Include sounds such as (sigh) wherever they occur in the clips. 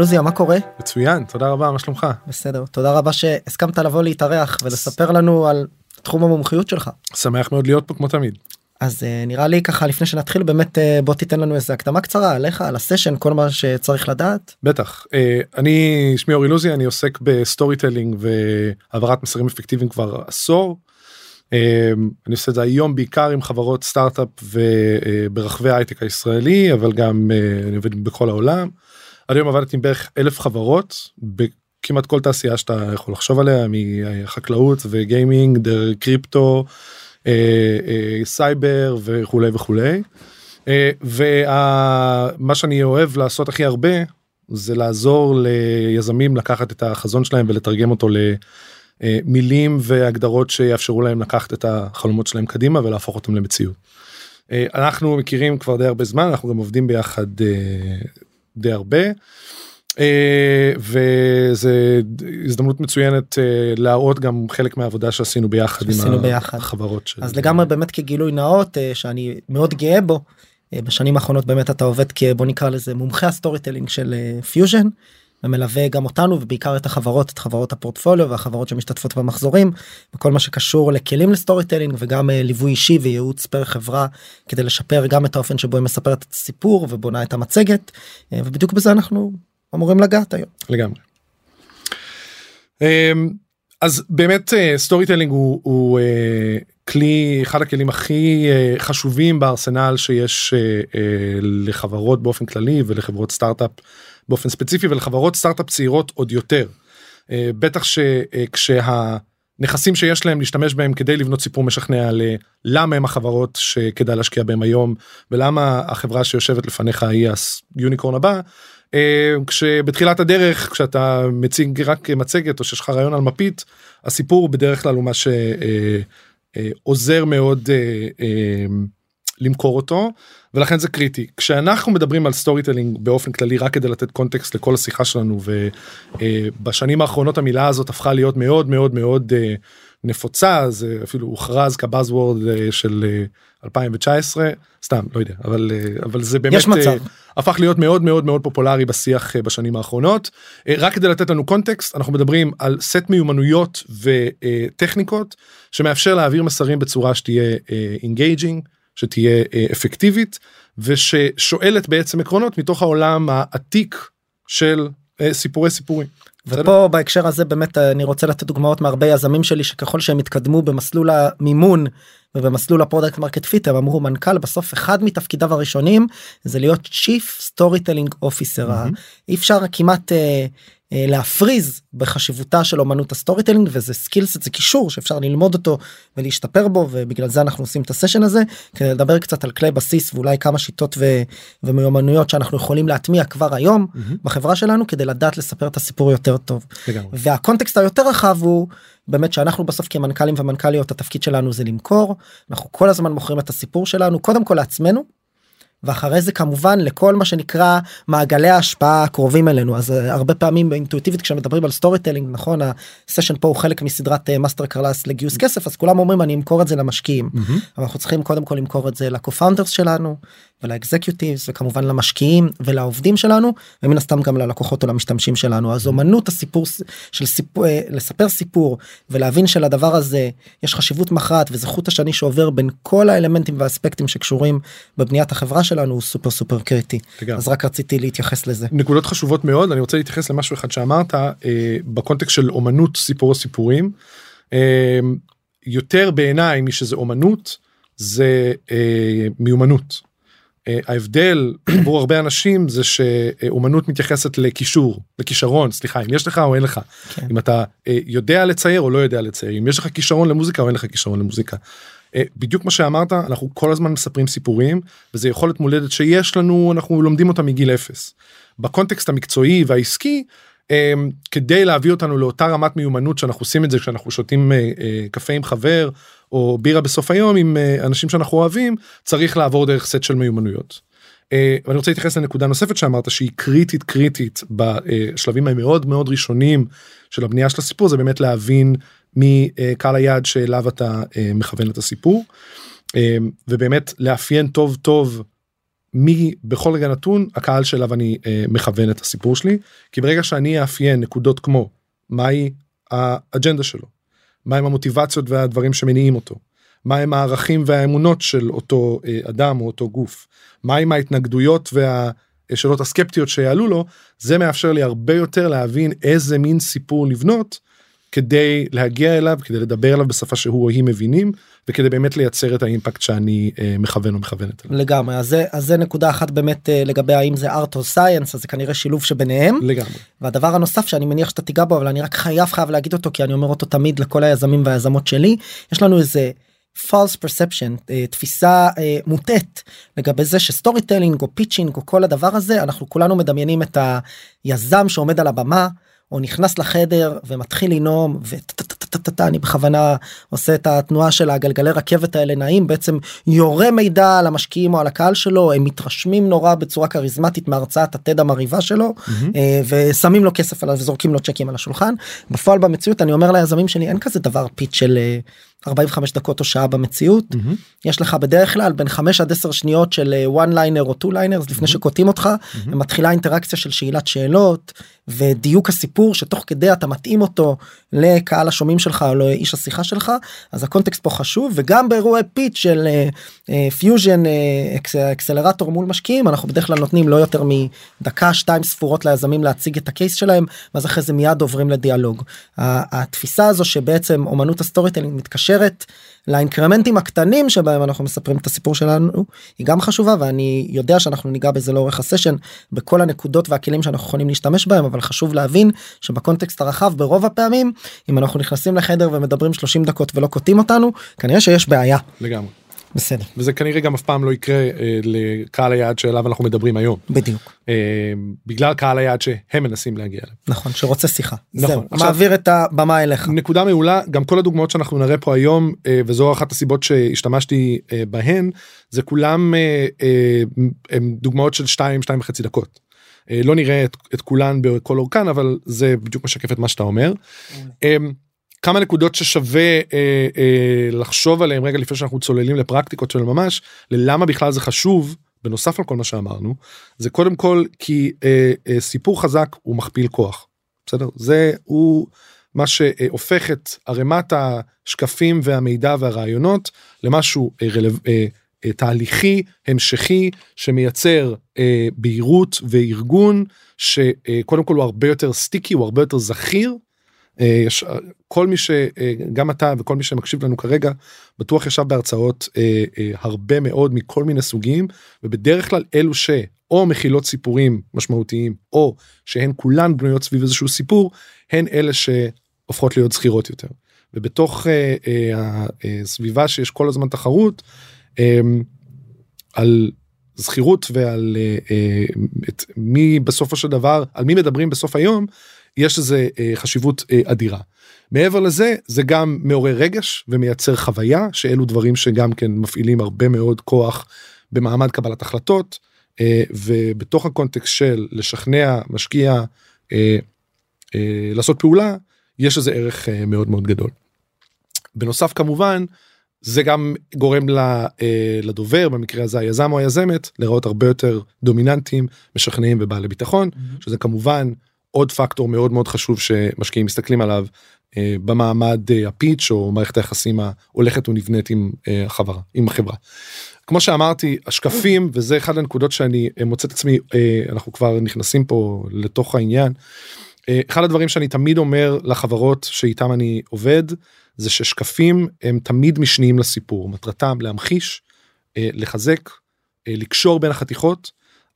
לוזיה מה קורה? מצוין, תודה רבה, מה שלומך? בסדר, תודה רבה שהסכמת לבוא להתארח ולספר לנו על תחום המומחיות שלך. שמח מאוד להיות פה כמו תמיד. אז אה, נראה לי ככה לפני שנתחיל באמת אה, בוא תיתן לנו איזה הקדמה קצרה עליך על הסשן כל מה שצריך לדעת. בטח אה, אני שמי אורי לוזיה אני עוסק ב storytelling והעברת מסרים אפקטיביים כבר עשור. אני עושה את זה היום בעיקר עם חברות סטארט-אפ וברחבי ההייטק הישראלי אבל גם אני עובד בכל העולם. עד היום עבדתי עם בערך אלף חברות בכמעט כל תעשייה שאתה יכול לחשוב עליה מחקלאות וגיימינג דרך קריפטו אה, אה, סייבר וכולי וכולי. אה, ומה שאני אוהב לעשות הכי הרבה זה לעזור ליזמים לקחת את החזון שלהם ולתרגם אותו למילים והגדרות שיאפשרו להם לקחת את החלומות שלהם קדימה ולהפוך אותם למציאות. אנחנו מכירים כבר די הרבה זמן אנחנו גם עובדים ביחד די הרבה. אה, וזה הזדמנות מצוינת אה, להראות גם חלק מהעבודה שעשינו ביחד שעשינו עם ביחד. החברות של אז לגמרי באמת כגילוי נאות אה, שאני מאוד גאה בו. אה, בשנים האחרונות באמת אתה עובד כבוא נקרא לזה מומחה ה storytelling של פיוז'ן. ומלווה גם אותנו ובעיקר את החברות את חברות הפורטפוליו והחברות שמשתתפות במחזורים וכל מה שקשור לכלים ל storytelling וגם ליווי אישי וייעוץ פר חברה כדי לשפר גם את האופן שבו היא מספרת את הסיפור ובונה את המצגת ובדיוק בזה אנחנו אמורים לגעת היום. לגמרי. אמ, אז באמת storytelling הוא, הוא כלי אחד הכלים הכי חשובים בארסנל שיש לחברות באופן כללי ולחברות סטארט-אפ באופן ספציפי ולחברות סטארט-אפ צעירות עוד יותר. Uh, בטח שכשהנכסים שיש להם להשתמש בהם כדי לבנות סיפור משכנע ללמה הם החברות שכדאי להשקיע בהם היום ולמה החברה שיושבת לפניך היא ה unicorn הבא כשבתחילת הדרך כשאתה מציג רק מצגת או שיש לך רעיון על מפית הסיפור בדרך כלל הוא מה שעוזר מאוד למכור אותו ולכן זה קריטי. כשאנחנו מדברים על storytelling באופן כללי רק כדי לתת context לכל השיחה שלנו ובשנים האחרונות המילה הזאת הפכה להיות מאוד מאוד מאוד נפוצה זה אפילו הוכרז כ buzzword של 2019 סתם לא יודע אבל אבל זה באמת יש מצב. הפך להיות מאוד מאוד מאוד פופולרי בשיח בשנים האחרונות. רק כדי לתת לנו context אנחנו מדברים על סט מיומנויות וטכניקות שמאפשר להעביר מסרים בצורה שתהיה engaging שתהיה אפקטיבית וששואלת בעצם עקרונות מתוך העולם העתיק של סיפורי סיפורים. ופה בהקשר הזה באמת אני רוצה לתת דוגמאות מהרבה יזמים שלי שככל שהם התקדמו במסלול המימון ובמסלול ה product market fit הם אמרו מנכ"ל בסוף אחד מתפקידיו הראשונים זה להיות chief storytelling officer mm-hmm. אי אפשר כמעט להפריז בחשיבותה של אומנות ה storytelling וזה skills זה כישור שאפשר ללמוד אותו ולהשתפר בו ובגלל זה אנחנו עושים את ה session הזה כדי לדבר קצת על כלי בסיס ואולי כמה שיטות ו- ומיומנויות שאנחנו יכולים להטמיע כבר היום mm-hmm. בחברה שלנו כדי לדעת לספר את הסיפור יותר טוב. לגמרי. וה context היותר רחב הוא באמת שאנחנו בסוף כמנכ"לים ומנכ"ליות התפקיד שלנו זה למכור אנחנו כל הזמן מוכרים את הסיפור שלנו קודם כל לעצמנו. ואחרי זה כמובן לכל מה שנקרא מעגלי ההשפעה הקרובים אלינו אז הרבה פעמים אינטואיטיבית כשמדברים על storytelling נכון ה session פה הוא חלק מסדרת master class לגיוס כסף אז כולם אומרים אני אמכור את זה למשקיעים mm-hmm. אבל אנחנו צריכים קודם כל למכור את זה ל co-founders שלנו ולאקזקיוטיבס וכמובן למשקיעים ולעובדים שלנו ומן הסתם גם ללקוחות או למשתמשים שלנו אז אומנות הסיפור של סיפור לספר סיפור ולהבין שלדבר הזה יש חשיבות מכרעת וזה חוט השני שעובר בין כל האלמנטים והאספקטים שקשורים בבניית החברה שלנו הוא סופר סופר קריטי לגמרי. אז רק רציתי להתייחס לזה נקודות חשובות מאוד אני רוצה להתייחס למשהו אחד שאמרת אה, בקונטקסט של אומנות סיפור הסיפורים אה, יותר בעיניי מי שזה אומנות זה אה, מיומנות. ההבדל (clears throat) עבור הרבה אנשים זה שאומנות מתייחסת לקישור לכישרון סליחה אם יש לך או אין לך כן. אם אתה יודע לצייר או לא יודע לצייר אם יש לך כישרון למוזיקה או אין לך כישרון למוזיקה. בדיוק מה שאמרת אנחנו כל הזמן מספרים סיפורים וזה יכולת מולדת שיש לנו אנחנו לומדים אותה מגיל אפס. בקונטקסט המקצועי והעסקי כדי להביא אותנו לאותה רמת מיומנות שאנחנו עושים את זה כשאנחנו שותים אה, אה, קפה עם חבר או בירה בסוף היום עם אה, אנשים שאנחנו אוהבים צריך לעבור דרך סט של מיומנויות. אה, ואני רוצה להתייחס לנקודה נוספת שאמרת שהיא קריטית קריטית בשלבים המאוד מאוד ראשונים של הבנייה של הסיפור זה באמת להבין מי אה, קהל היעד שאליו אתה אה, מכוון את הסיפור. אה, ובאמת לאפיין טוב טוב מי בכל רגע נתון הקהל שאליו אני אה, מכוון את הסיפור שלי כי ברגע שאני אאפיין נקודות כמו מהי האג'נדה שלו מהם המוטיבציות והדברים שמניעים אותו? מהם הערכים והאמונות של אותו אה, אדם או אותו גוף? מהם ההתנגדויות והשאלות הסקפטיות שיעלו לו? זה מאפשר לי הרבה יותר להבין איזה מין סיפור לבנות כדי להגיע אליו כדי לדבר אליו בשפה שהוא או היא מבינים וכדי באמת לייצר את האימפקט שאני אה, מכוון או מכוונת. לגמרי אז זה אז זה נקודה אחת באמת אה, לגבי האם זה art or science אז זה כנראה שילוב שביניהם לגמרי. והדבר הנוסף שאני מניח שאתה תיגע בו אבל אני רק חייב חייב להגיד אותו כי אני אומר אותו תמיד לכל היזמים והיזמות שלי יש לנו איזה false perception אה, תפיסה אה, מוטעת לגבי זה ש storytelling או pitching או כל הדבר הזה אנחנו כולנו מדמיינים את היזם שעומד על הבמה או נכנס לחדר ומתחיל לנאום וטה אני בכוונה עושה את התנועה של הגלגלי רכבת האלה נעים בעצם יורה מידע על המשקיעים או על הקהל שלו הם מתרשמים נורא בצורה כריזמטית מהרצאת התד המרהיבה שלו ושמים לו כסף עליו וזורקים לו צ'קים על השולחן בפועל במציאות אני אומר ליזמים שלי אין כזה דבר pitch של. 45 דקות או שעה במציאות mm-hmm. יש לך בדרך כלל בין 5 עד 10 שניות של one liner או two liners mm-hmm. לפני שקוטעים אותך mm-hmm. ומתחילה אינטראקציה של שאלת שאלות ודיוק הסיפור שתוך כדי אתה מתאים אותו לקהל השומעים שלך או לאיש השיחה שלך אז ה context פה חשוב וגם באירועי pitch של פיוז'ן uh, אקסלרטור מול משקיעים אנחנו בדרך כלל נותנים לא יותר מדקה שתיים ספורות ליזמים להציג את ה case שלהם ואז אחרי זה מיד עוברים לדיאלוג. התפיסה הזו שבעצם אומנות ה storytelling מתקשרת לאינקרמנטים הקטנים שבהם אנחנו מספרים את הסיפור שלנו היא גם חשובה ואני יודע שאנחנו ניגע בזה לאורך ה session בכל הנקודות והכלים שאנחנו יכולים להשתמש בהם אבל חשוב להבין שב context הרחב ברוב הפעמים אם אנחנו נכנסים לחדר ומדברים 30 דקות ולא קוטעים אותנו כנראה שיש בעיה. לגמרי. בסדר. וזה כנראה גם אף פעם לא יקרה אה, לקהל היעד שאליו אנחנו מדברים היום. בדיוק. אה, בגלל קהל היעד שהם מנסים להגיע אליו. נכון שרוצה שיחה. נכון. זהו, עכשיו- מעביר את הבמה אליך. נקודה מעולה גם כל הדוגמאות שאנחנו נראה פה היום אה, וזו אחת הסיבות שהשתמשתי אה, בהן זה כולם אה, אה, הם דוגמאות של 2 2 וחצי דקות. אה, לא נראה את, את כולן בכל אורכן אבל זה בדיוק משקף את מה שאתה אומר. אה, כמה נקודות ששווה אה, אה, לחשוב עליהם רגע לפני שאנחנו צוללים לפרקטיקות של ממש ללמה בכלל זה חשוב בנוסף על כל מה שאמרנו זה קודם כל כי אה, אה, סיפור חזק הוא מכפיל כוח. בסדר זה הוא מה שהופך את ערימת השקפים והמידע והרעיונות למשהו אה, רלו, אה, אה, תהליכי המשכי שמייצר אה, בהירות וארגון שקודם כל הוא הרבה יותר סטיקי הוא הרבה יותר זכיר. אה, יש כל מי שגם אתה וכל מי שמקשיב לנו כרגע בטוח ישב בהרצאות אה, אה, הרבה מאוד מכל מיני סוגים ובדרך כלל אלו שאו מכילות סיפורים משמעותיים או שהן כולן בנויות סביב איזשהו סיפור הן אלה שהופכות להיות זכירות יותר. ובתוך אה, אה, הסביבה שיש כל הזמן תחרות אה, על זכירות ועל אה, אה, את מי בסופו של דבר על מי מדברים בסוף היום יש לזה אה, חשיבות אה, אדירה. מעבר לזה זה גם מעורר רגש ומייצר חוויה שאלו דברים שגם כן מפעילים הרבה מאוד כוח במעמד קבלת החלטות אה, ובתוך הקונטקסט של לשכנע משקיע אה, אה, לעשות פעולה יש לזה ערך אה, מאוד מאוד גדול. בנוסף כמובן זה גם גורם ל- אה, לדובר במקרה הזה היזם או היזמת להיראות הרבה יותר דומיננטיים משכנעים ובעלי ביטחון Mm-hmm. שזה כמובן עוד פקטור מאוד מאוד חשוב שמשקיעים מסתכלים עליו אה, במעמד אה, הפיץ' או מערכת היחסים ההולכת ונבנית עם אה, החברה עם החברה. כמו שאמרתי השקפים וזה אחד הנקודות שאני אה, מוצא את עצמי אה, אנחנו כבר נכנסים פה לתוך העניין. אה, אחד הדברים שאני תמיד אומר לחברות שאיתם אני עובד זה ששקפים הם תמיד משניים לסיפור מטרתם להמחיש אה, לחזק אה, לקשור בין החתיכות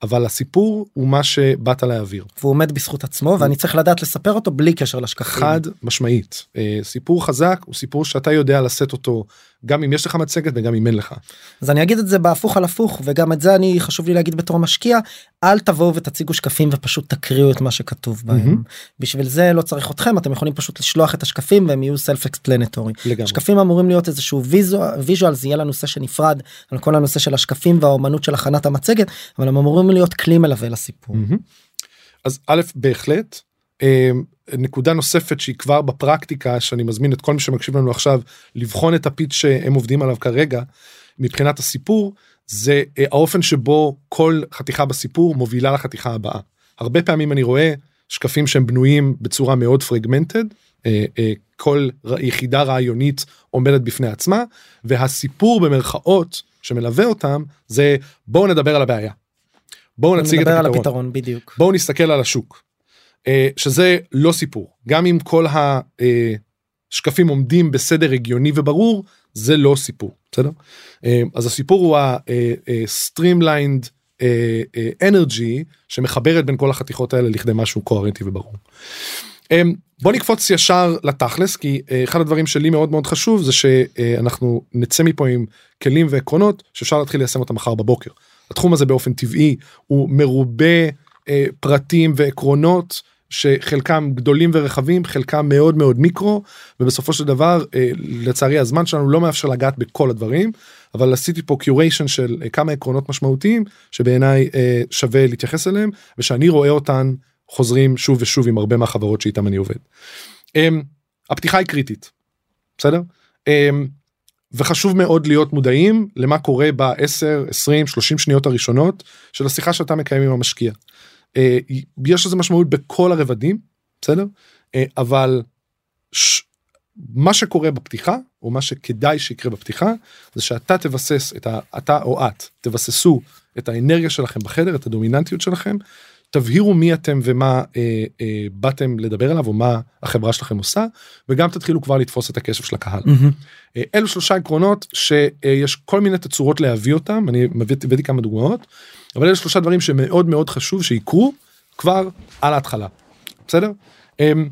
אבל הסיפור הוא מה שבאת להעביר והוא עומד בזכות עצמו ואני צריך לדעת לספר אותו בלי קשר לשקפים. חד משמעית אה, סיפור חזק הוא סיפור שאתה יודע לשאת אותו גם אם יש לך מצגת וגם אם אין לך. אז אני אגיד את זה בהפוך על הפוך וגם את זה אני חשוב לי להגיד בתור משקיע אל תבואו ותציגו שקפים ופשוט תקריאו את מה שכתוב בהם בשביל זה לא צריך אתכם אתם יכולים פשוט לשלוח את השקפים והם יהיו סלף אקספלנטורי. שקפים אמורים להיות איזשהו ויזואל זה יהיה לנו סשן נפרד על כל הנושא של השקפים והאומנות של הכנת המצגת אבל הם אמורים להיות כלי מלווה לסיפור. מהמם. אז א' בהחלט אה, נקודה נוספת שהיא כבר בפרקטיקה שאני מזמין את כל מי שמקשיב לנו עכשיו לבחון את הפיץ שהם עובדים עליו כרגע מבחינת הסיפור זה אה, האופן שבו כל חתיכה בסיפור מובילה לחתיכה הבאה. הרבה פעמים אני רואה שקפים שהם בנויים בצורה מאוד פרגמנטד כל ר- יחידה רעיונית עומדת בפני עצמה והסיפור במרכאות שמלווה אותם זה בואו נדבר על הבעיה. בואו נציג את הפתרון. הפתרון בדיוק. בואו נסתכל על השוק. אה, שזה לא סיפור גם אם כל השקפים עומדים בסדר הגיוני וברור זה לא סיפור בסדר אה, אז הסיפור הוא ה-streamlined energy שמחברת בין כל החתיכות האלה לכדי משהו קוהרנטי וברור. אה, בוא נקפוץ ישר לתכלס כי אה, אחד הדברים שלי מאוד מאוד חשוב זה שאנחנו נצא מפה עם כלים ועקרונות שאפשר להתחיל ליישם אותם מחר בבוקר. התחום הזה באופן טבעי הוא מרובה אה, פרטים ועקרונות שחלקם גדולים ורחבים חלקם מאוד מאוד מיקרו ובסופו של דבר אה, לצערי הזמן שלנו לא מאפשר לגעת בכל הדברים אבל עשיתי פה קיוריישן של אה, כמה עקרונות משמעותיים שבעיניי אה, שווה להתייחס אליהם ושאני רואה אותן חוזרים שוב ושוב עם הרבה מהחברות שאיתם אני עובד. אה, הפתיחה היא קריטית בסדר. אה, וחשוב מאוד להיות מודעים למה קורה ב-10, 20, 30 שניות הראשונות של השיחה שאתה מקיים עם המשקיע. אה, יש לזה משמעות בכל הרבדים, בסדר? אה, אבל ש... מה שקורה בפתיחה, או מה שכדאי שיקרה בפתיחה, זה שאתה תבסס את ה... אתה או את תבססו את האנרגיה שלכם בחדר, את הדומיננטיות שלכם, תבהירו מי אתם ומה אה, אה, באתם לדבר עליו, או מה החברה שלכם עושה, וגם תתחילו כבר לתפוס את הכסף של הקהל. אה, אלו שלושה עקרונות שיש כל מיני תצורות להביא אותם אני מביא- כמה דוגמאות אבל אלו שלושה דברים שמאוד מאוד חשוב שיקרו כבר על ההתחלה. בסדר. אמ,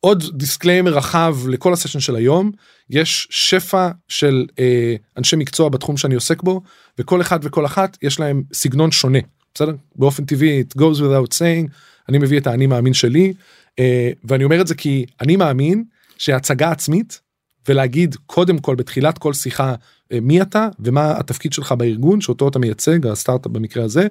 עוד disclaimer רחב לכל ה session של היום יש שפע של אה, אנשי מקצוע בתחום שאני עוסק בו וכל אחד וכל אחת יש להם סגנון שונה. בסדר? באופן טבעי it goes without saying אני מביא את האני מאמין שלי אה, ואני אומר את זה כי אני מאמין שהצגה עצמית ולהגיד קודם כל בתחילת כל שיחה מי אתה ומה התפקיד שלך בארגון שאותו אתה מייצג הסטארט-אפ במקרה הזה.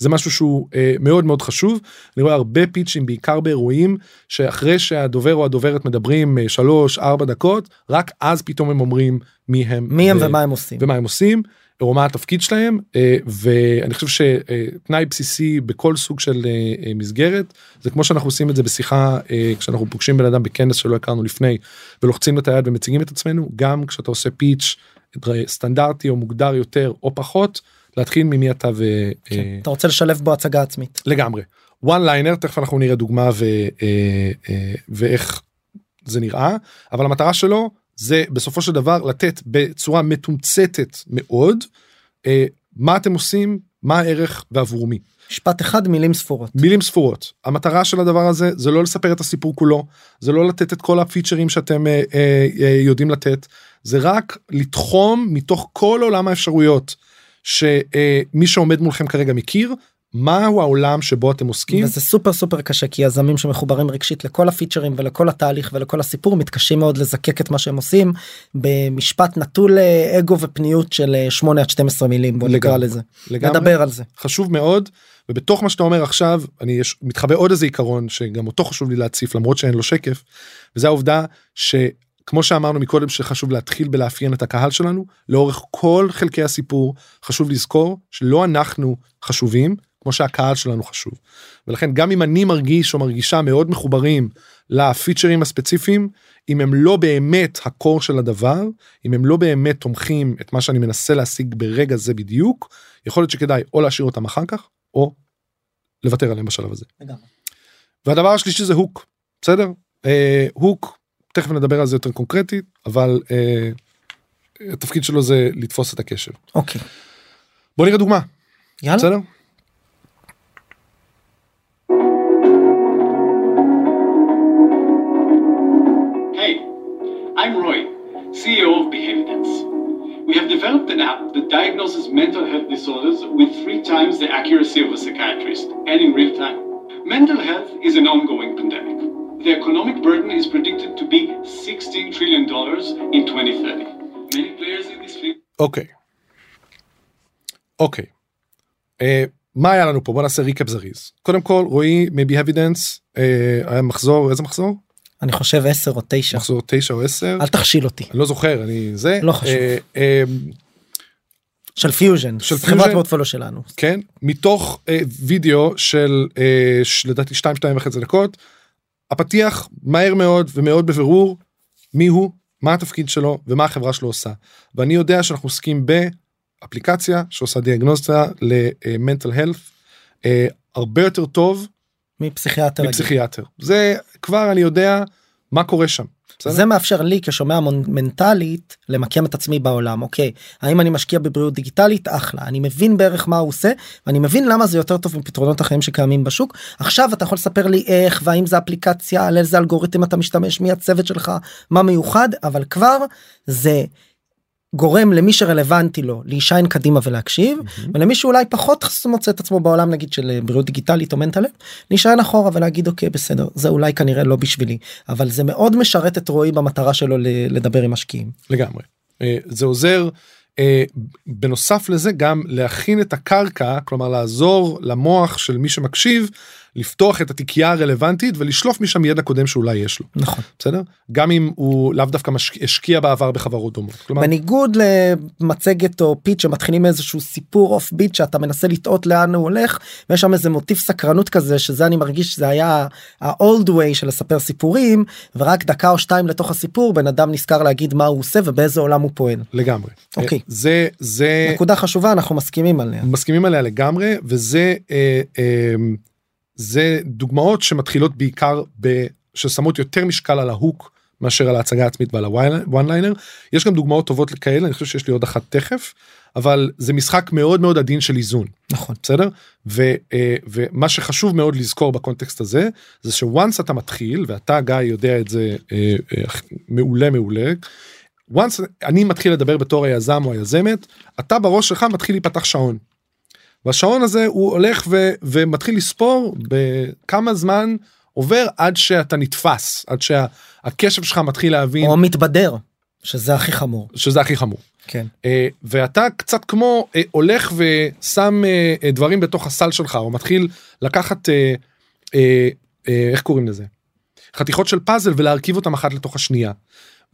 זה משהו שהוא אה, מאוד מאוד חשוב אני רואה הרבה פיצ'ים בעיקר באירועים שאחרי שהדובר או הדוברת מדברים אה, שלוש ארבע דקות רק אז פתאום הם אומרים מי הם מי הם ו- ומה הם עושים. ומה הם עושים או מה התפקיד שלהם אה, ואני חושב שתנאי בסיסי בכל סוג של אה, אה, מסגרת זה כמו שאנחנו עושים את זה בשיחה אה, כשאנחנו פוגשים בן אדם בכנס שלא הכרנו לפני ולוחצים את היד ומציגים את עצמנו גם כשאתה עושה פיץ' סטנדרטי או מוגדר יותר או פחות להתחיל ממי אתה ו... אה, אתה רוצה לשלב בו הצגה עצמית. לגמרי. one liner תכף אנחנו נראה דוגמה ו, אה, אה, ואיך זה נראה אבל המטרה שלו זה בסופו של דבר לתת בצורה מתומצתת מאוד אה, מה אתם עושים מה הערך ועבור מי משפט אחד מילים ספורות. מילים ספורות המטרה של הדבר הזה זה לא לספר את הסיפור כולו זה לא לתת את כל הפיצ'רים שאתם אה, אה, אה, יודעים לתת זה רק לתחום מתוך כל עולם האפשרויות שמי שעומד מולכם כרגע מכיר מהו העולם שבו אתם עוסקים וזה סופר סופר קשה כי יזמים שמחוברים רגשית לכל הפיצ'רים ולכל התהליך ולכל הסיפור מתקשים מאוד לזקק את מה שהם עושים במשפט נטול אה, אגו ופניות של אה, 8 עד 12 מילים בוא נקרא. לזה. לגמרי. נדבר על זה. חשוב מאוד ובתוך מה שאתה אומר עכשיו אני יש מתחבא עוד איזה עיקרון שגם אותו חשוב לי להציף למרות שאין לו שקף וזה העובדה שכמו שאמרנו מקודם שחשוב להתחיל בלאפיין את הקהל שלנו לאורך כל חלקי הסיפור חשוב לזכור שלא אנחנו חשובים כמו שהקהל שלנו חשוב ולכן גם אם אני מרגיש או מרגישה מאוד מחוברים לפיצ'רים הספציפיים אם הם לא באמת הקור של הדבר אם הם לא באמת תומכים את מה שאני מנסה להשיג ברגע זה בדיוק יכול להיות שכדאי או להשאיר אותם אחר כך או לוותר עליהם בשלב הזה. והדבר השלישי זה הוק בסדר אה, הוק תכף נדבר על זה יותר קונקרטית אבל אה, התפקיד שלו זה לתפוס את הקשב. אוקיי. בוא נראה דוגמה יאללה. בסדר? Hey, I'm Roy, CEO of developed an app that diagnoses mental health disorders with three times the accuracy of a psychiatrist and in real time. Mental health is an ongoing pandemic. The economic burden is predicted to be $16 trillion in 2030. Many players in this field. אוקיי. אוקיי. אה, מה היה לנו פה בוא נעשה ריקאפ זריז קודם כל רועי מבי אבידנס היה מחזור איזה מחזור אני חושב 10 או 9 מחזור 9 או 10 אל תכשיל אותי. אני לא זוכר אני זה. לא חשוב. אה, אה, של פיוז'ן של חברת פיוז'ן. פורטפולו שלנו. כן מתוך אה, וידאו של אה, ש- לדעתי 2 2 וחצי דקות הפתיח מהר מאוד ומאוד בבירור מי הוא מה התפקיד שלו ומה החברה שלו עושה. ואני יודע שאנחנו עוסקים באפליקציה שעושה דיאגנוסטיה ל mental health אה, הרבה יותר טוב מפסיכיאטר. מפסיכיאטר זה כבר אני יודע מה קורה שם. בסדר? זה מאפשר לי כשומע מנטלית למקם את עצמי בעולם אוקיי האם אני משקיע בבריאות דיגיטלית אחלה אני מבין בערך מה הוא עושה ואני מבין למה זה יותר טוב מפתרונות אחרים שקיימים בשוק עכשיו אתה יכול לספר לי איך והאם זה אפליקציה על איזה אלגוריתם אתה משתמש מי הצוות שלך מה מיוחד אבל כבר זה. גורם למי שרלוונטי לו להישיין קדימה ולהקשיב ולמי שאולי פחות מוצא את עצמו בעולם נגיד של אה, בריאות דיגיטלית או מנטל להישען אחורה ולהגיד אוקיי בסדר זה אולי כנראה לא בשבילי אבל זה מאוד משרת את רועי במטרה שלו לדבר עם משקיעים. לגמרי. אה, זה עוזר אה, בנוסף לזה גם להכין את הקרקע כלומר לעזור למוח של מי שמקשיב לפתוח את התיקייה הרלוונטית ולשלוף משם ידע קודם שאולי יש לו נכון. בסדר גם אם הוא לאו דווקא משק... השקיע בעבר בחברות דומות. כלומר, בניגוד למצגת או pitch שמתחילים איזשהו סיפור offbeat שאתה מנסה לתהות לאן הוא הולך ויש שם איזה מוטיף סקרנות כזה שזה אני מרגיש שזה היה ה-old way של לספר סיפורים ורק דקה או שתיים לתוך הסיפור בן אדם נזכר להגיד מה הוא עושה ובאיזה עולם הוא פועל. לגמרי. אוקיי. אה, זה זה נקודה חשובה אנחנו מסכימים עליה. מסכימים עליה לגמרי וזה אה, אה, זה דוגמאות שמתחילות בעיקר ב... ששמות יותר משקל על ה hook מאשר על ההצגה העצמית ועל הוואן ליינר יש גם דוגמאות טובות לכאלה אני חושב שיש לי עוד אחת תכף אבל זה משחק מאוד מאוד עדין של איזון נכון. בסדר ו, אה, ומה שחשוב מאוד לזכור בקונטקסט הזה זה שוואנס אתה מתחיל ואתה גיא יודע את זה אה, אה, מעולה מעולה. once אני מתחיל לדבר בתור היזם או היזמת אתה בראש שלך מתחיל להיפתח שעון. והשעון הזה הוא הולך ו, ומתחיל לספור בכמה זמן עובר עד שאתה נתפס עד שהקשב שלך מתחיל להבין או מתבדר שזה הכי חמור. שזה הכי חמור. כן. אה, ואתה קצת כמו אה, הולך ושם אה, אה, דברים בתוך הסל שלך או מתחיל לקחת אה, אה, אה, איך קוראים לזה חתיכות של פאזל ולהרכיב אותם אחת לתוך השנייה.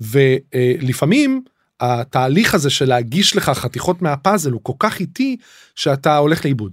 ולפעמים התהליך הזה של להגיש לך חתיכות מהפאזל הוא כל כך איטי שאתה הולך לאיבוד.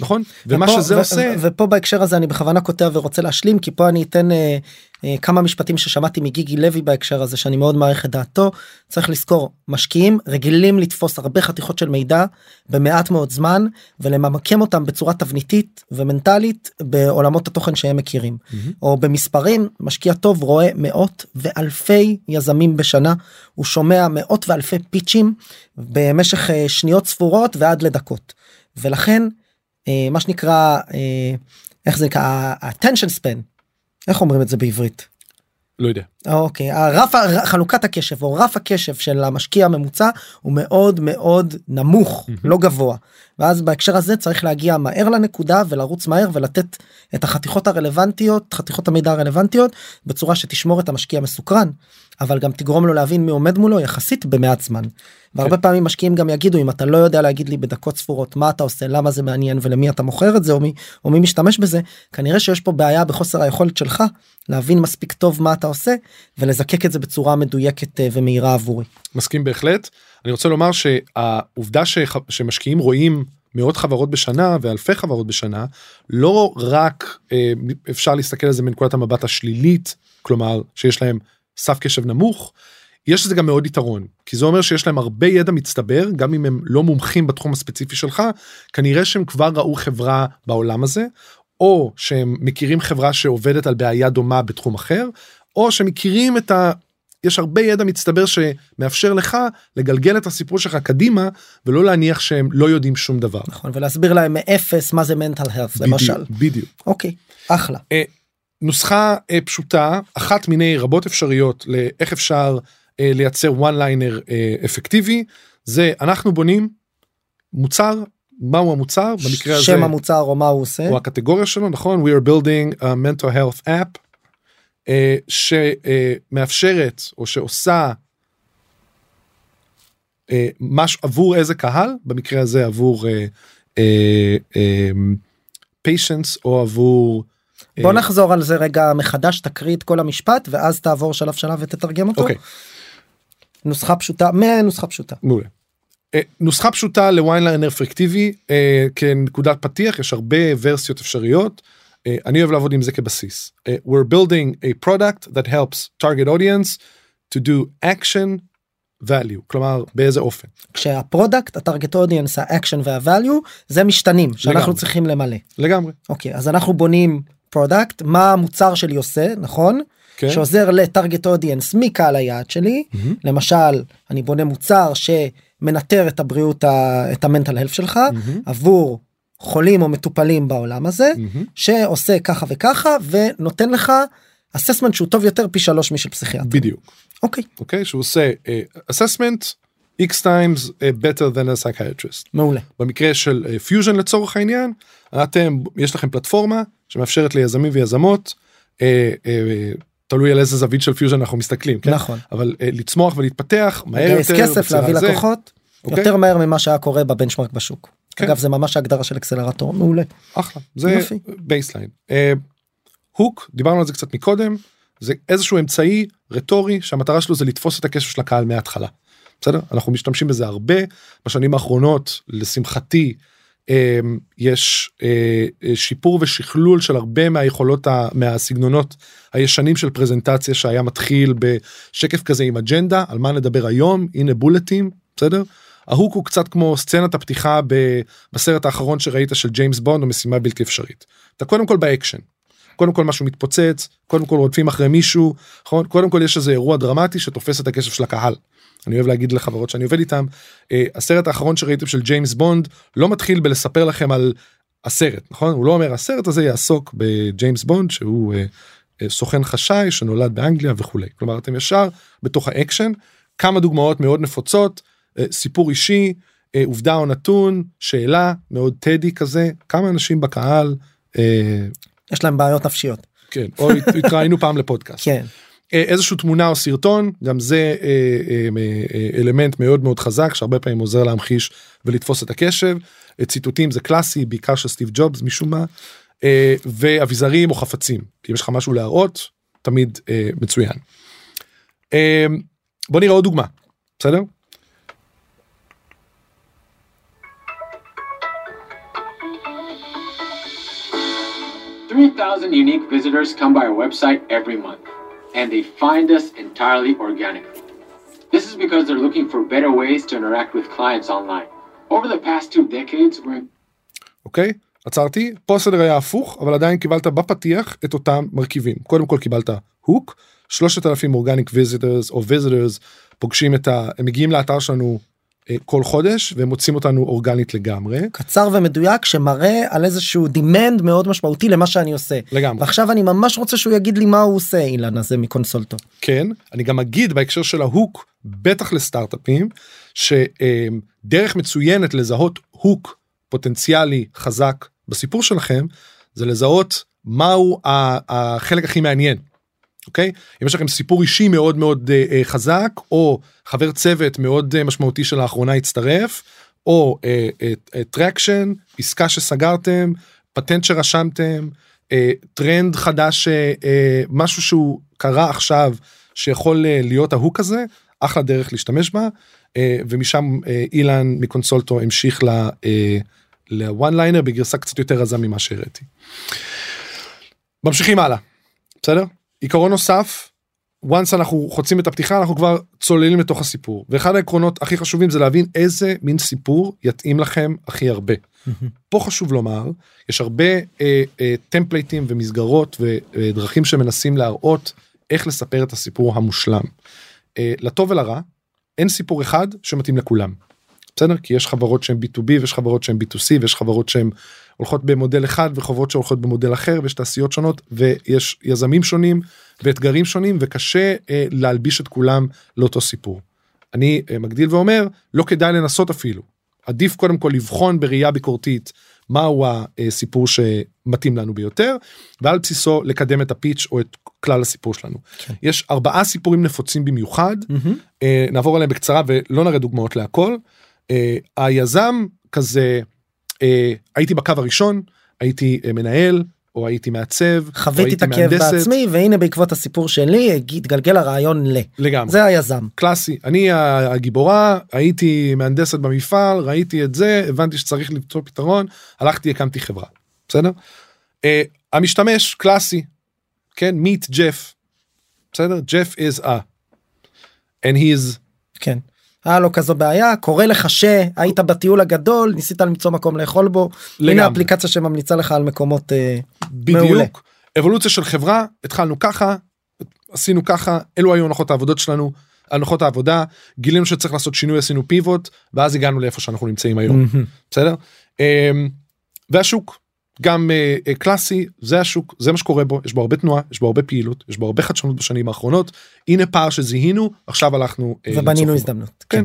נכון? ומה ופה- שזה ו- עושה ופה בהקשר הזה אני בכוונה קוטע ורוצה להשלים כי פה אני אתן אה, אה, כמה משפטים ששמעתי מגיגי לוי בהקשר הזה שאני מאוד מעריך את דעתו. צריך לזכור משקיעים רגילים לתפוס הרבה חתיכות של מידע במעט מאוד זמן ולממקם אותם בצורה תבניתית ומנטלית בעולמות התוכן שהם מכירים. או במספרים משקיע טוב רואה מאות ואלפי יזמים בשנה. הוא שומע מאות ואלפי פיצ'ים במשך אה, שניות ספורות ועד לדקות. ולכן מה שנקרא אה, איך זה נקרא? ה-attention span. איך אומרים את זה בעברית. לא יודע. אוקיי הרף חלוקת הקשב או רף הקשב של המשקיע הממוצע הוא מאוד מאוד נמוך לא גבוה. ואז בהקשר הזה צריך להגיע מהר לנקודה ולרוץ מהר ולתת את החתיכות הרלוונטיות חתיכות המידע הרלוונטיות בצורה שתשמור את המשקיע מסוקרן אבל גם תגרום לו להבין מי עומד מולו יחסית במעט זמן. והרבה פעמים משקיעים גם יגידו אם אתה לא יודע להגיד לי בדקות ספורות מה אתה עושה למה זה מעניין ולמי אתה מוכר את זה או מי או מי משתמש בזה כנראה שיש פה בעיה בחוסר היכולת שלך להבין מספיק טוב מה אתה עושה ולזקק את זה בצורה מדויקת אה, ומהירה עבורי. מסכים בהחלט. אני רוצה לומר שהעובדה שח- שמשקיעים רואים מאות חברות בשנה ואלפי חברות בשנה לא רק אה, אפשר להסתכל על זה מנקודת המבט השלילית כלומר שיש להם סף קשב נמוך. יש לזה גם מאוד יתרון כי זה אומר שיש להם הרבה ידע מצטבר גם אם הם לא מומחים בתחום הספציפי שלך כנראה שהם כבר ראו חברה בעולם הזה או שהם מכירים חברה שעובדת על בעיה דומה בתחום אחר או שמכירים את ה... יש הרבה ידע מצטבר שמאפשר לך לגלגל את הסיפור שלך קדימה ולא להניח שהם לא יודעים שום דבר. נכון ולהסביר להם מאפס מה זה mental health למשל. בדיוק, בדיוק. אוקיי אחלה. נוסחה אה, פשוטה אחת מיני רבות אפשריות לאיך אפשר אה, לייצר one liner אה, אפקטיבי זה אנחנו בונים מוצר מהו המוצר במקרה הזה שם המוצר או מה הוא עושה. או הקטגוריה שלו נכון we are building a mental health app אה, שמאפשרת או שעושה אה, משהו עבור איזה קהל במקרה הזה עבור אה, אה, אה, patients או עבור בוא אה, נחזור על זה רגע מחדש תקריא את כל המשפט ואז תעבור שלב שלב ותתרגם אותו. אוקיי נוסחה פשוטה מנוסחה פשוטה. מעולה. אה, נוסחה פשוטה לוויינליינר פרקטיבי אה, כנקודת פתיח יש הרבה ורסיות אפשריות. אני אוהב לעבוד עם זה כבסיס. we're building a product that helps target audience to do action value כלומר באיזה אופן. כשה product ה target audience ה action וה value זה משתנים שאנחנו לגמרי. צריכים למלא. לגמרי. אוקיי אז אנחנו בונים product מה המוצר שלי עושה נכון כן. שעוזר ל target audience מקהל היעד שלי מהמם. למשל אני בונה מוצר שמנטר את הבריאות ה- את ה mental health שלך מהמם. עבור חולים או מטופלים בעולם הזה מהמם. שעושה ככה וככה ונותן לך assessment שהוא טוב יותר פי שלוש משל פסיכיאטר. בדיוק. אוקיי אוקיי שהוא עושה אה, assessment x times אה, better than a psychiatrist. מעולה. במקרה של פיוז'ן לצורך העניין אתם יש לכם פלטפורמה שמאפשרת ליזמים ויזמות אה, אה, תלוי על איזה זווית של פיוז'ן אנחנו מסתכלים כן? נכון. אבל אה, לצמוח ולהתפתח מהר יותר כסף להביא זה. לקוחות אוקיי? יותר מהר ממה שהיה קורה ב benchmark בשוק. כן. אגב זה ממש הגדרה של accelerator מעולה. אחלה זה. baseline. hook דיברנו על זה קצת מקודם זה איזשהו אמצעי רטורי שהמטרה שלו זה לתפוס את הקשב של הקהל מההתחלה. בסדר אנחנו משתמשים בזה הרבה בשנים האחרונות לשמחתי אה, יש אה, אה, שיפור ושכלול של הרבה מהיכולות מהסגנונות הישנים של פרזנטציה שהיה מתחיל בשקף כזה עם אג'נדה על מה נדבר היום הנה bullets בסדר. ה hook הוא קצת כמו סצנת הפתיחה בסרט האחרון שראית של ג'יימס בונד או משימה בלתי אפשרית. אתה קודם כל באקשן. קודם כל משהו מתפוצץ קודם כל רודפים אחרי מישהו נכון? קודם כל יש איזה אירוע דרמטי שתופס את הקשב של הקהל. אני אוהב להגיד לחברות שאני עובד איתם אה, הסרט האחרון שראיתם של ג'יימס בונד לא מתחיל בלספר לכם על הסרט נכון הוא לא אומר הסרט הזה יעסוק בג'יימס בונד שהוא אה, אה, סוכן חשאי שנולד באנגליה וכולי כלומר אתם ישר בתוך האקשן כמה דוגמאות מאוד נפוצות אה, סיפור אישי אה, עובדה או נתון שאלה מאוד טדי כזה כמה אנשים בקהל אה, יש להם בעיות נפשיות. כן או הת- התראינו פעם לפודקאסט כן. אה, איזשהו תמונה או סרטון גם זה אה, אה, אלמנט מאוד מאוד חזק שהרבה פעמים עוזר להמחיש ולתפוס את הקשב ציטוטים זה קלאסי בעיקר של סטיב ג'ובס משום מה ואביזרים או חפצים כי אם יש לך משהו להראות תמיד מצוין. בוא נראה עוד דוגמה בסדר. 3,000 unique visitors come by our website every month, and they find us entirely organically. This is because they're looking for better ways to interact with clients online. Over the past two decades, we're אוקיי עצרתי פה הסדר היה הפוך אבל עדיין קיבלת בפתיח את אותם מרכיבים קודם כל קיבלת hook 3,000 organic visitors או visitors פוגשים את ה... הם מגיעים לאתר שלנו אה, כל חודש והם מוצאים אותנו אורגנית לגמרי קצר ומדויק שמראה על איזשהו demand מאוד משמעותי למה שאני עושה. לגמרי ועכשיו אני ממש רוצה שהוא יגיד לי מה הוא עושה אילן הזה מקונסולטו. כן אני גם אגיד בהקשר של ה hook בטח לסטארט-אפים שדרך מצוינת לזהות hook פוטנציאלי חזק בסיפור שלכם זה לזהות מהו החלק הכי מעניין. אוקיי אם יש לכם סיפור אישי מאוד מאוד אה, אה, חזק או חבר צוות מאוד אה, משמעותי שלאחרונה הצטרף או traction עסקה שסגרתם פטנט שרשמתם אה, טרנד חדש אה, אה, משהו שהוא קרה עכשיו שיכול אה, להיות ה hook הזה אחלה דרך להשתמש בה אה, ומשם אה, אילן מקונסולטו המשיך ל... אה, ל one liner בגרסה קצת יותר רזה ממה שהראיתי. ממשיכים הלאה בסדר עיקרון נוסף once אנחנו חוצים את הפתיחה אנחנו כבר צוללים לתוך הסיפור ואחד העקרונות הכי חשובים זה להבין איזה מין סיפור יתאים לכם הכי הרבה. פה חשוב לומר יש הרבה אה, אה, templates ומסגרות ודרכים שמנסים להראות איך לספר את הסיפור המושלם. אה, לטוב ולרע אין סיפור אחד שמתאים לכולם. בסדר כי יש חברות שהן b2b ויש חברות שהן b2c ויש חברות שהן הולכות במודל אחד וחברות שהולכות במודל אחר ויש תעשיות שונות ויש יזמים שונים ואתגרים שונים וקשה אה, להלביש את כולם לאותו סיפור. אני אה, מגדיל ואומר לא כדאי לנסות אפילו עדיף קודם כל לבחון בראייה ביקורתית מהו הסיפור שמתאים לנו ביותר ועל בסיסו לקדם את הפיץ' או את כלל הסיפור שלנו. כן. יש ארבעה סיפורים נפוצים במיוחד מהמם. אה, נעבור עליהם בקצרה ולא נראה דוגמאות להכל. אה, היזם כזה הייתי בקו הראשון הייתי אה, מנהל או הייתי מעצב חוויתי את הכאב. בעצמי והנה בעקבות הסיפור שלי התגלגל הרעיון ל. לגמרי. זה היזם. קלאסי אני הגיבורה הייתי מהנדסת במפעל ראיתי את זה הבנתי שצריך למצוא פתרון הלכתי הקמתי חברה בסדר. Uh, המשתמש קלאסי כן meet ג'ף בסדר ג'ף is a and he is כן. היה לו כזו בעיה קורא לך שהיית בטיול הגדול ניסית למצוא מקום לאכול בו. הנה לגמרי. אפליקציה שממליצה לך על מקומות אה, מעולה. בדיוק אבולוציה של חברה התחלנו ככה עשינו ככה אלו היו הנחות העבודות שלנו הנחות העבודה גילינו שצריך לעשות שינוי עשינו פיבוט ואז הגענו לאיפה שאנחנו נמצאים היום. בסדר? אמ, והשוק גם אה, אה, קלאסי זה השוק זה מה שקורה בו יש בו הרבה תנועה יש בו הרבה פעילות יש בו הרבה חדשנות בשנים האחרונות הנה פער שזיהינו עכשיו הלכנו אה, ובנינו. הזדמנות. כן.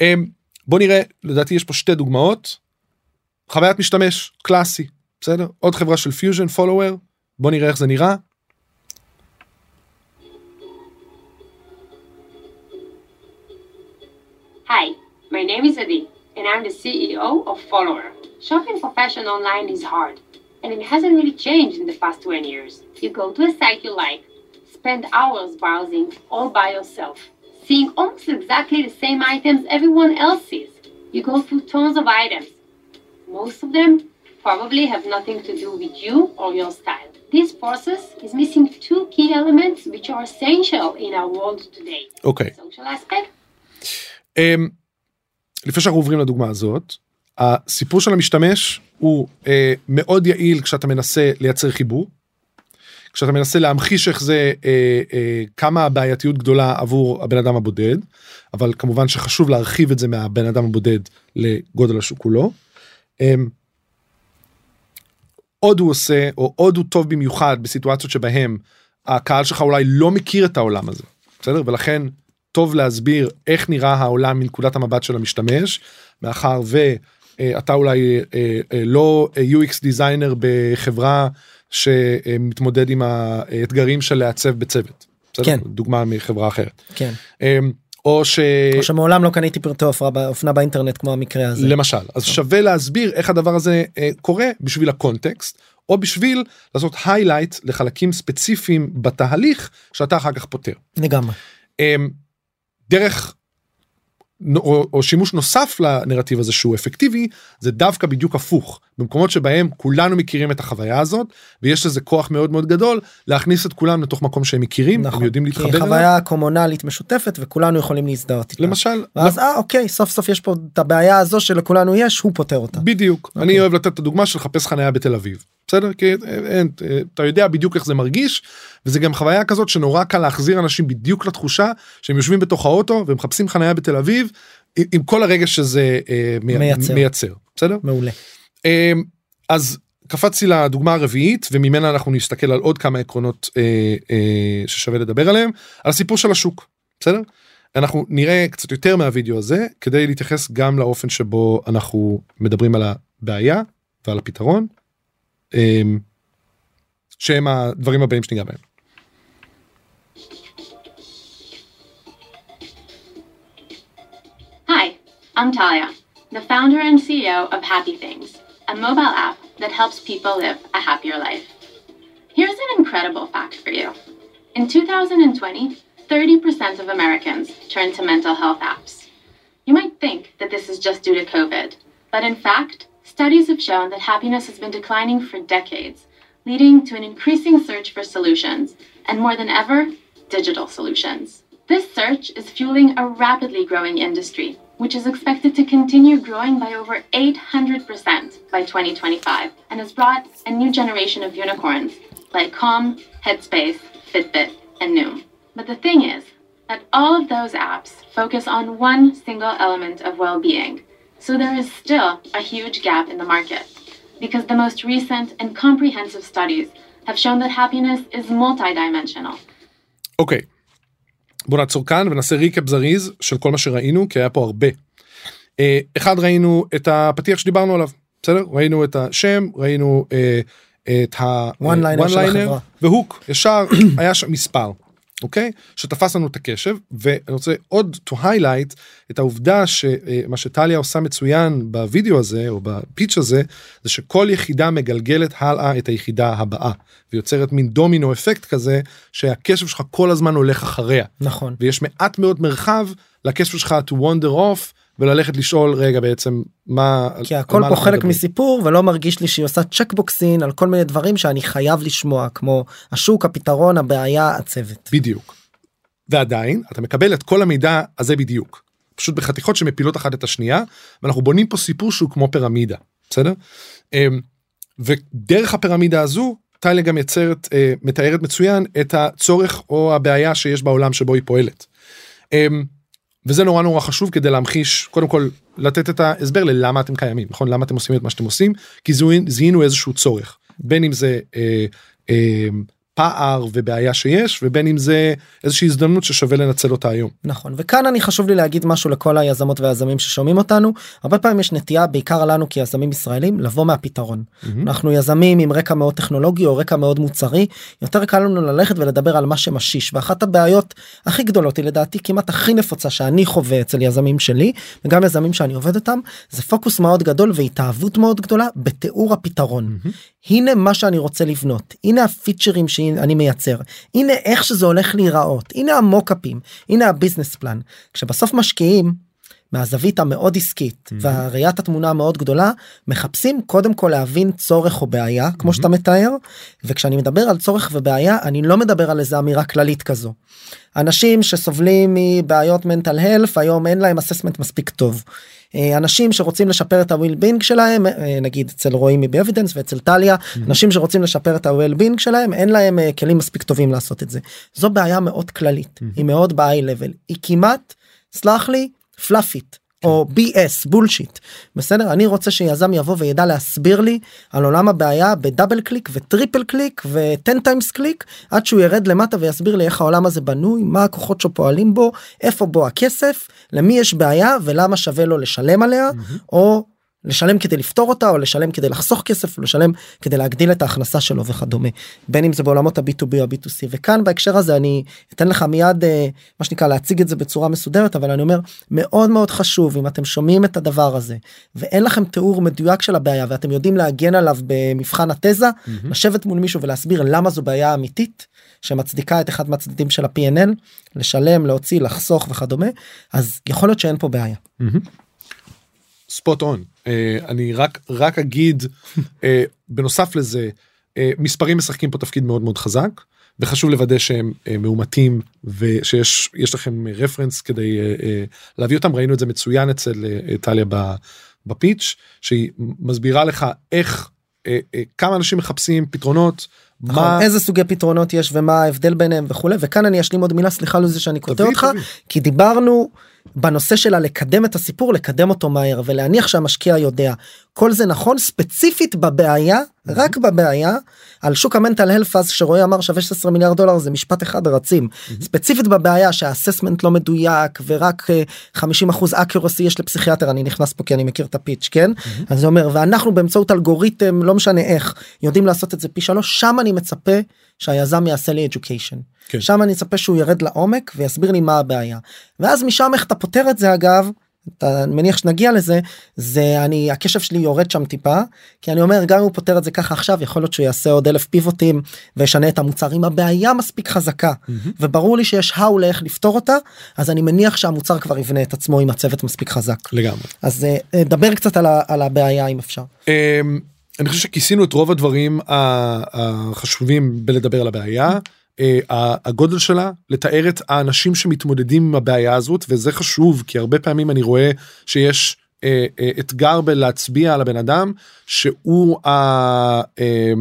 אמ, בוא נראה לדעתי יש פה שתי דוגמאות. חוויית משתמש קלאסי בסדר עוד חברה של פיוז'ן follower בוא נראה איך זה נראה. Hi, my name is Adi, and I'm the CEO of Follower. Shopping for fashion online is hard, and it hasn't really changed in the past 20 years. You go to a site you like, spend hours browsing all by yourself, seeing almost exactly the same items everyone else sees. You go through tons of items. Most of them probably have nothing to do with you or your style. This process is missing two key elements which are essential in our world today. Okay. Social aspect. Um, לפני שאנחנו עוברים לדוגמה הזאת הסיפור של המשתמש הוא אה, מאוד יעיל כשאתה מנסה לייצר חיבור. כשאתה מנסה להמחיש איך זה אה, אה, כמה הבעייתיות גדולה עבור הבן אדם הבודד אבל כמובן שחשוב להרחיב את זה מהבן אדם הבודד לגודל השוק כולו. אמ, עוד הוא עושה או עוד הוא טוב במיוחד בסיטואציות שבהם הקהל שלך אולי לא מכיר את העולם הזה בסדר ולכן טוב להסביר איך נראה העולם מנקודת המבט של המשתמש מאחר ואתה אולי אה, אה, לא UX דיזיינר בחברה שמתמודד עם האתגרים של לעצב בצוות. כן. דוגמה מחברה אחרת. כן. אמ, או ש... או שמעולם לא קניתי פרטי אופנה באינטרנט כמו המקרה הזה. למשל אז שווה להסביר איך הדבר הזה אה, קורה בשביל הקונטקסט או בשביל לעשות היילייט לחלקים ספציפיים בתהליך שאתה אחר כך פותר. לגמרי. דרך או, או שימוש נוסף לנרטיב הזה שהוא אפקטיבי זה דווקא בדיוק הפוך במקומות שבהם כולנו מכירים את החוויה הזאת ויש לזה כוח מאוד מאוד גדול להכניס את כולם לתוך מקום שהם מכירים נכון. הם יודעים כי להתחבר אליו. חוויה קומונלית משותפת וכולנו יכולים להזדהות איתה. למשל ואז אה אוקיי סוף סוף יש פה את הבעיה הזו שלכולנו יש הוא פותר אותה. בדיוק אוקיי. אני אוהב לתת את הדוגמה של לחפש חניה בתל אביב בסדר כי אין, אתה יודע בדיוק איך זה מרגיש וזה גם חוויה כזאת שנורא קל להחזיר אנשים בדיוק לתחושה שהם יושבים בתוך האוטו ומחפשים חניה בתל אביב עם- עם כל הרגש שזה אה, מי- מייצר. מייצר בסדר מעולה. אה, אז קפצתי לדוגמה הרביעית וממנה אנחנו נסתכל על עוד כמה עקרונות אה, אה, ששווה לדבר עליהם על הסיפור של השוק בסדר אנחנו נראה קצת יותר מהווידאו הזה כדי להתייחס גם לאופן שבו אנחנו מדברים על הבעיה ועל הפתרון. אה, שהם הדברים הבאים שניגע בהם. Hi, I'm Talia, the founder and CEO of Happy Things, a mobile app that helps people live a happier life. Here's an incredible fact for you. In 2020, 30% of Americans turned to mental health apps. You might think that this is just due to COVID, but in fact, studies have shown that happiness has been declining for decades, leading to an increasing search for solutions, and more than ever, digital solutions. This search is fueling a rapidly growing industry, which is expected to continue growing by over 800% by 2025, and has brought a new generation of unicorns like Calm, Headspace, Fitbit, and Noom. But the thing is that all of those apps focus on one single element of well being, so there is still a huge gap in the market. Because the most recent and comprehensive studies have shown that happiness is multidimensional. אוקיי. בוא נעצור כאן ונעשה ריקאפ זריז של כל מה שראינו כי היה פה הרבה. אה, אחד ראינו את הפתיח שדיברנו עליו בסדר ראינו את השם ראינו אה, את ה-one של החברה. והוק ישר (clears throat) היה שם מספר אוקיי? שתפס לנו את הקשב ואני רוצה עוד to highlight את העובדה שמה שטליה עושה מצוין בווידאו הזה או בפיץ' הזה זה שכל יחידה מגלגלת הלאה את היחידה הבאה ויוצרת מין דומינו אפקט כזה שהקשב שלך כל הזמן הולך אחריה. נכון. ויש מעט מאוד מרחב לקשב שלך to wander off וללכת לשאול רגע בעצם מה כי הכל פה חלק מדברים. מסיפור ולא מרגיש לי שהיא עושה צ'קבוקסין על כל מיני דברים שאני חייב לשמוע כמו השוק הפתרון הבעיה הצוות. בדיוק. ועדיין אתה מקבל את כל המידע הזה בדיוק. פשוט בחתיכות שמפילות אחת את השנייה ואנחנו בונים פה סיפור שהוא כמו פירמידה בסדר? אמ, ודרך הפירמידה הזו טליה גם יצרת אה, מתארת מצוין את הצורך או הבעיה שיש בעולם שבו היא פועלת. וזה נורא נורא חשוב כדי להמחיש קודם כל לתת את ההסבר ללמה אתם קיימים נכון? למה אתם עושים את מה שאתם עושים? כי זיהינו איזשהו צורך. בין אם זה אה, אה, פער ובעיה שיש ובין אם זה איזושהי הזדמנות ששווה לנצל אותה היום. נכון וכאן אני חשוב לי להגיד משהו לכל היזמות והיזמים ששומעים אותנו הרבה פעמים יש נטייה בעיקר לנו כיזמים ישראלים לבוא מהפתרון אנחנו יזמים עם רקע מאוד טכנולוגי או רקע מאוד מוצרי יותר קל לנו ללכת ולדבר על מה שמשיש ואחת הבעיות הכי גדולות היא לדעתי כמעט הכי נפוצה שאני חווה אצל יזמים שלי וגם יזמים שאני עובד איתם זה פוקוס מאוד גדול והתאהבות מאוד גדולה בתיאור הפתרון. הנה מה שאני רוצה לבנות. הנה הפיצ'רים שאני מייצר. הנה איך שזה הולך להיראות. הנה המוקאפים. הנה הביזנס פלן. כשבסוף משקיעים מהזווית המאוד עסקית והראיית התמונה המאוד גדולה מחפשים קודם כל להבין צורך או בעיה כמו שאתה מתאר וכשאני מדבר על צורך ובעיה אני לא מדבר על איזה אמירה כללית כזו. אנשים שסובלים מבעיות מנטל הלף היום אין להם אססמנט מספיק טוב. אה, אנשים שרוצים לשפר את ה-well being שלהם אה, נגיד אצל רועי מבי-אבידנס ואצל טליה אנשים שרוצים לשפר את ה-well being שלהם אין להם אה, כלים מספיק טובים לעשות את זה. זו בעיה מאוד כללית היא מאוד ב-high level. היא כמעט סלח לי פלאפית או BS בולשיט בסדר? אני רוצה שיזם יבוא וידע להסביר לי על עולם הבעיה ב double click ו triple click ו-10 times click עד שהוא ירד למטה ויסביר לי איך העולם הזה בנוי מה הכוחות שפועלים בו איפה בו הכסף למי יש בעיה ולמה שווה לו לשלם עליה או לשלם כדי לפתור אותה או לשלם כדי לחסוך כסף או לשלם כדי להגדיל את ההכנסה שלו וכדומה. בין אם זה בעולמות ה-B2B או ה-B2C וכאן בהקשר הזה אני אתן לך מיד אה, מה שנקרא להציג את זה בצורה מסודרת אבל אני אומר מאוד מאוד חשוב אם אתם שומעים את הדבר הזה ואין לכם תיאור מדויק של הבעיה ואתם יודעים להגן עליו במבחן התזה לשבת מול מישהו ולהסביר למה זו בעיה אמיתית שמצדיקה את אחד מהצדדים של ה-P&L לשלם להוציא לחסוך וכדומה אז יכול להיות שאין פה בעיה. ספוט און אני רק רק אגיד אה, בנוסף לזה אה, מספרים משחקים פה תפקיד מאוד מאוד חזק וחשוב לוודא שהם אה, מאומתים ושיש יש לכם רפרנס כדי אה, אה, להביא אותם. ראינו את זה מצוין אצל אה, טליה בפיץ' שהיא מסבירה לך איך אה, אה, כמה אנשים מחפשים פתרונות נכון, מה איזה סוגי פתרונות יש ומה ההבדל ביניהם וכולי. וכאן אני אשלים עוד מילה סליחה על זה שאני קוטע אותך תביא. כי דיברנו בנושא שלה לקדם את הסיפור לקדם אותו מהר ולהניח שהמשקיע יודע. כל זה נכון ספציפית בבעיה רק בבעיה על שוק המנטל הלף אז שרועי אמר שווה 16 מיליארד דולר זה משפט אחד רצים. ספציפית בבעיה שהאססמנט לא מדויק ורק אה, 50 אחוז אקיורסי יש לפסיכיאטר אני נכנס פה כי אני מכיר את הפיץ' כן? אז זה אומר ואנחנו באמצעות אלגוריתם לא משנה איך יודעים לעשות את זה פי שלוש שם אני מצפה שהיזם יעשה לי education. כן. שם אני מצפה שהוא ירד לעומק ויסביר לי מה הבעיה ואז משם איך אתה פותר את זה אגב. אתה מניח שנגיע לזה זה אני הקשב שלי יורד שם טיפה כי אני אומר גם אם הוא פותר את זה ככה עכשיו יכול להיות שהוא יעשה עוד אלף פיבוטים וישנה את המוצר אם הבעיה מספיק חזקה וברור לי שיש how לאיך לפתור אותה אז אני מניח שהמוצר כבר יבנה את עצמו עם הצוות מספיק חזק לגמרי. אז אה, אה, דבר קצת על, ה, על הבעיה אם אפשר. אני חושב שכיסינו את רוב הדברים ה- החשובים בלדבר על הבעיה. אה, הגודל שלה לתאר את האנשים שמתמודדים עם הבעיה הזאת וזה חשוב כי הרבה פעמים אני רואה שיש אה, אה, אתגר בלהצביע על הבן אדם שהוא ה... אה,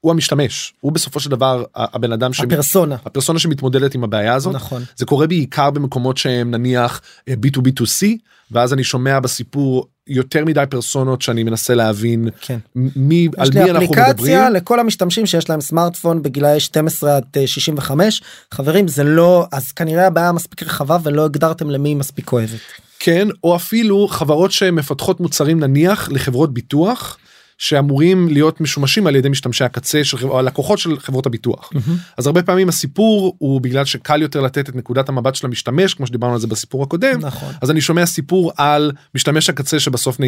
הוא המשתמש הוא בסופו של דבר הבן אדם הפרסונה. הפרסונה שמתמודדת עם הבעיה הזאת נכון. זה קורה בעיקר במקומות שהם נניח אה, B2B2C ואז אני שומע בסיפור יותר מדי פרסונות שאני מנסה להבין כן. מי על יש מי לי אנחנו מדברים. אפליקציה לכל המשתמשים שיש להם סמארטפון בגילאי 12 עד אה, 65 חברים זה לא אז כנראה הבעיה מספיק רחבה ולא הגדרתם למי היא מספיק אוהבת. כן או אפילו חברות שמפתחות מוצרים נניח לחברות ביטוח שאמורים להיות משומשים על ידי משתמשי הקצה של חברות הלקוחות של חברות הביטוח. אז הרבה פעמים הסיפור הוא בגלל שקל יותר לתת את נקודת המבט של המשתמש כמו שדיברנו על זה בסיפור הקודם. נכון. אז אני שומע סיפור על משתמש הקצה שבסוף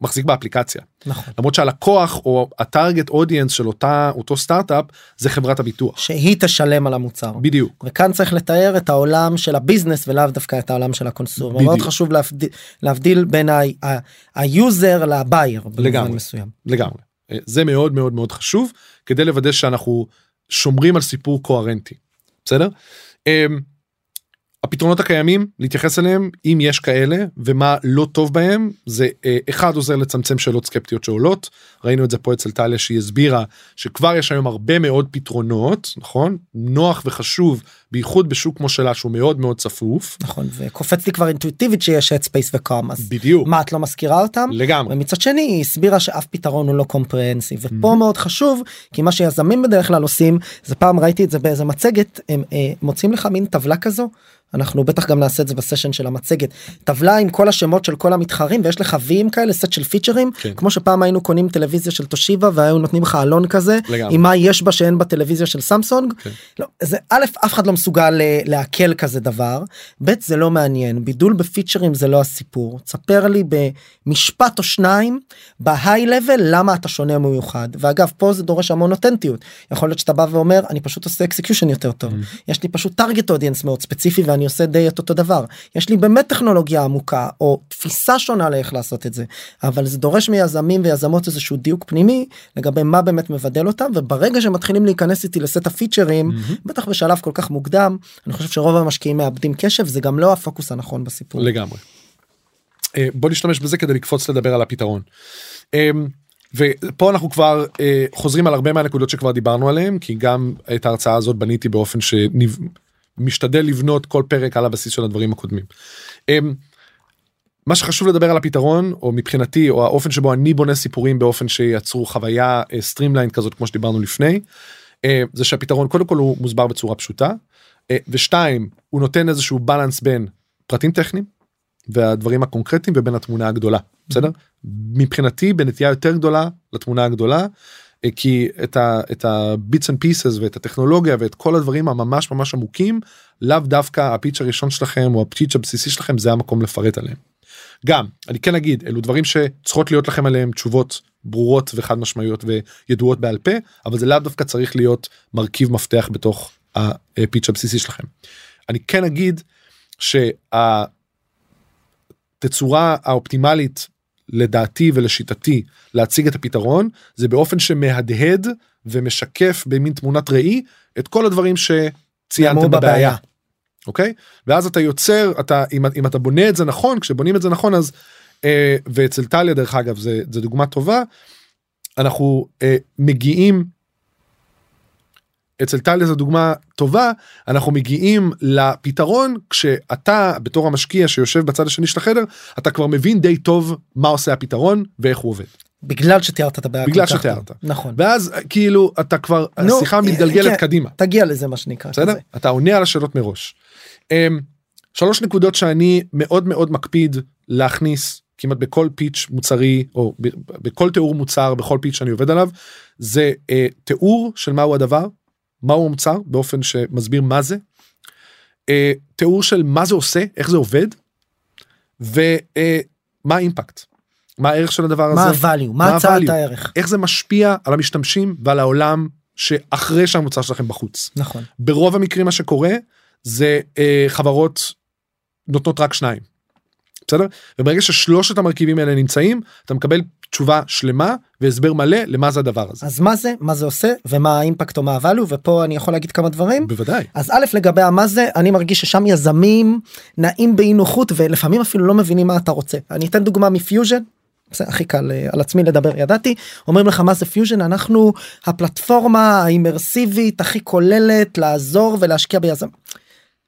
מחזיק באפליקציה נכון למרות שהלקוח או הטארגט אודיאנס של אותה אותו סטארט-אפ זה חברת הביטוח שהיא תשלם על המוצר. בדיוק וכאן צריך לתאר את העולם של ה business ולאו דווקא את העולם של ה consumer. בדיוק. מאוד חשוב להבדיל, להבדיל בין ה user ל buyer לגמרי. מסוים. לגמרי אה, זה מאוד מאוד מאוד חשוב כדי לוודא שאנחנו שומרים על סיפור קוהרנטי בסדר. הפתרונות הקיימים להתייחס אליהם אם יש כאלה ומה לא טוב בהם זה אה, אחד עוזר לצמצם שאלות סקפטיות שעולות. ראינו את זה פה אצל טליה שהיא הסבירה שכבר יש היום הרבה מאוד פתרונות נכון? נוח וחשוב בייחוד בשוק כמו שלה שהוא מאוד מאוד צפוף. נכון וקופץ לי כבר אינטואיטיבית שיש headspace וקום אז בדיוק. מה את לא מזכירה אותם? לגמרי. ומצד שני היא הסבירה שאף פתרון הוא לא קומפרהנסיב ופה מאוד חשוב כי מה שיזמים בדרך כלל עושים זה פעם ראיתי את זה באיזה מצגת הם אה, מוצאים לך מין טבלה כזו. אנחנו בטח גם נעשה את זה בסשן של המצגת. טבלה עם כל השמות של כל המתחרים ויש לך ויים כאלה סט של פיצ'רים. כן. כמו שפעם היינו קונים טלוויזיה של תושיבה והיו נותנים לך עלון כזה לגמרי. עם מה יש בה שאין בטלוויזיה של סמסונג. כן. לא, זה א' אף אחד לא מסוגל אה, לעכל כזה דבר. ב' זה לא מעניין. בידול ב features זה לא הסיפור. תספר לי במשפט או שניים ב high level למה אתה שונה ומיוחד. ואגב פה זה דורש המון אותנטיות. יכול להיות שאתה בא ואומר אני פשוט עושה execution יותר טוב. יש לי פשוט target audience מאוד ספציפי ואני עושה די את אותו דבר יש לי באמת טכנולוגיה עמוקה או תפיסה שונה לאיך לעשות את זה אבל זה דורש מיזמים ויזמות איזשהו דיוק פנימי לגבי מה באמת מבדל אותם וברגע שמתחילים להיכנס איתי לסט הפיצ'רים בטח בשלב כל כך מוקדם אני חושב שרוב המשקיעים מאבדים קשב זה גם לא הפוקוס הנכון בסיפור. לגמרי. אה, בוא נשתמש בזה כדי לקפוץ לדבר על הפתרון. אה, ופה אנחנו כבר אה, חוזרים על הרבה מהנקודות שכבר דיברנו עליהם כי גם את ההרצאה הזאת בניתי באופן שמשתדל לבנות כל פרק על הבסיס של הדברים הקודמים. אה, מה שחשוב לדבר על הפתרון או מבחינתי או האופן שבו אני בונה סיפורים באופן שייצרו חוויה streamlined כזאת כמו שדיברנו לפני אה, זה שהפתרון קודם כל הוא מוסבר בצורה פשוטה אה, ושתיים הוא נותן איזשהו balance בין פרטים טכניים והדברים הקונקרטיים ובין התמונה הגדולה בסדר מבחינתי בנטייה יותר גדולה לתמונה הגדולה אה, כי את ה- את ה bits and pieces ואת הטכנולוגיה ואת כל הדברים הממש ממש עמוקים לאו דווקא הפיץ' הראשון שלכם או הפיץ' הבסיסי שלכם זה המקום לפרט עליהם. גם אני כן אגיד אלו דברים שצריכות להיות לכם עליהם תשובות ברורות וחד משמעיות וידועות בעל פה אבל זה לאו דווקא צריך להיות מרכיב מפתח בתוך הפיץ' הבסיסי שלכם. אני כן אגיד שהתצורה האופטימלית לדעתי ולשיטתי להציג את הפתרון זה באופן שמהדהד ומשקף במין תמונת ראי את כל הדברים שציינתם בבעיה. בבעיה. אוקיי ואז אתה יוצר אתה אם, אם אתה בונה את זה נכון כשבונים את זה נכון אז אה, ואצל טליה דרך אגב זה, זה דוגמה טובה אנחנו אה, מגיעים אצל טליה זו דוגמה טובה אנחנו מגיעים לפתרון כשאתה בתור המשקיע שיושב בצד השני של החדר אתה כבר מבין די טוב מה עושה הפתרון ואיך הוא עובד בגלל שתיארת את הבעיה. בגלל שתיארת. טוב. נכון. ואז כאילו אתה כבר נו, השיחה אה, מתגלגלת כן, קדימה. תגיע לזה מה שנקרא. בסדר? כזה. אתה עונה על השאלות מראש. אמ, שלוש נקודות שאני מאוד מאוד מקפיד להכניס כמעט בכל פיץ' מוצרי או בכל תיאור מוצר בכל פיץ' שאני עובד עליו זה אה, תיאור של מהו הדבר מהו המוצר באופן שמסביר מה זה. אה, תיאור של מה זה עושה איך זה עובד. ומה האימפקט. מה הערך של הדבר מה הזה. ה-value? מה מה הצעת ה-value? הערך? איך זה משפיע על המשתמשים ועל העולם שאחרי שהמוצר שלכם בחוץ. נכון. ברוב המקרים מה שקורה זה אה, חברות נותנות רק שניים. בסדר? וברגע ששלושת המרכיבים האלה נמצאים אתה מקבל תשובה שלמה והסבר מלא למה זה הדבר הזה. אז מה זה מה זה עושה ומה האימפקט או מה הvalue ופה אני יכול להגיד כמה דברים. בוודאי. אז א' לגבי המה זה אני מרגיש ששם יזמים נעים באי נוחות ולפעמים אפילו לא מבינים מה אתה רוצה אני אתן דוגמה מפיוז'ן. זה הכי קל אה, על עצמי לדבר ידעתי אומרים לך מה זה פיוז'ן אנחנו הפלטפורמה האימרסיבית הכי כוללת לעזור ולהשקיע ביזם.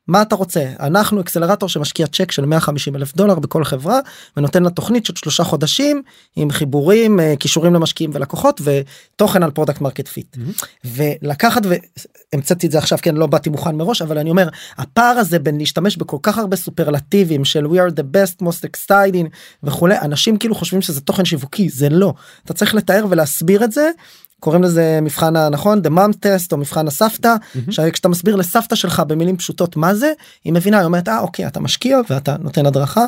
מה אתה רוצה? אנחנו אקסלרטור שמשקיע צ'ק של 150 אלף דולר בכל חברה ונותן לה תוכנית של שלושה חודשים עם חיבורים אה, כישורים למשקיעים ולקוחות ותוכן על product market fit ולקחת והמצאתי את זה עכשיו כן לא באתי מוכן מראש אבל אני אומר הפער הזה בין להשתמש בכל כך הרבה סופרלטיבים של we are the best most exciting וכולי אנשים כאילו חושבים שזה תוכן שיווקי זה לא. אתה צריך לתאר ולהסביר את זה קוראים לזה מבחן הנכון the mom test או מבחן הסבתא mm-hmm. כשאתה מסביר לסבתא שלך במילים פשוטות מה זה היא מבינה היא אומרת אה אוקיי אתה משקיע ואתה נותן הדרכה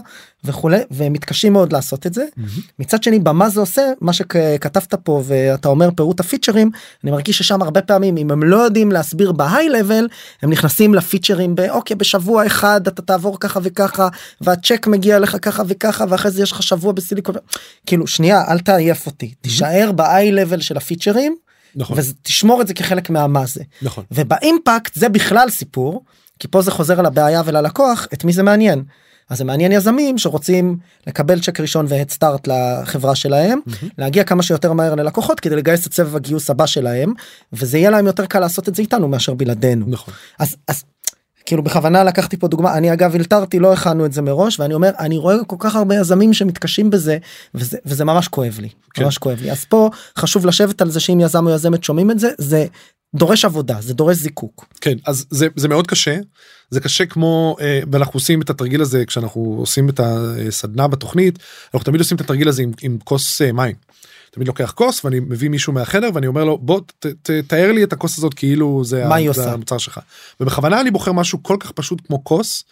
וכולי והם מתקשים מאוד לעשות את זה mm-hmm. מצד שני במה זה עושה מה שכתבת פה ואתה אומר פירוט הפיצ'רים אני מרגיש ששם הרבה פעמים אם הם לא יודעים להסביר בהיי לבל הם נכנסים לפיצ'רים באוקיי בשבוע אחד אתה תעבור ככה וככה והצ'ק מגיע לך ככה וככה ואחרי זה יש לך שבוע בסיליקון כאילו שנייה אל תעייף אותי mm-hmm. תישאר בהיי לבל של הפיצ'רים. נכון. ותשמור את זה כחלק מהמה זה. נכון. ובאימפקט זה בכלל סיפור כי פה זה חוזר על הבעיה וללקוח את מי זה מעניין. אז זה מעניין יזמים שרוצים לקבל צ'ק ראשון והד סטארט לחברה שלהם mm-hmm. להגיע כמה שיותר מהר ללקוחות כדי לגייס את סבב הגיוס הבא שלהם וזה יהיה להם יותר קל לעשות את זה איתנו מאשר בלעדינו נכון. אז אז כאילו בכוונה לקחתי פה דוגמה אני אגב אלתרתי לא הכנו את זה מראש ואני אומר אני רואה כל כך הרבה יזמים שמתקשים בזה וזה וזה ממש כואב לי כן. ממש כואב לי אז פה חשוב לשבת על זה שאם יזם או יזמת שומעים את זה זה דורש עבודה זה דורש זיקוק. כן אז זה זה מאוד קשה זה קשה כמו אה, ואנחנו עושים את התרגיל הזה כשאנחנו עושים את הסדנה בתוכנית אנחנו תמיד עושים את התרגיל הזה עם, עם כוס אה, מים. תמיד לוקח כוס ואני מביא מישהו מהחדר ואני אומר לו בוא ת, ת, תאר לי את הכוס הזאת כאילו זה, מה היא זה? המוצר שלך. ובכוונה אני בוחר משהו כל כך פשוט כמו כוס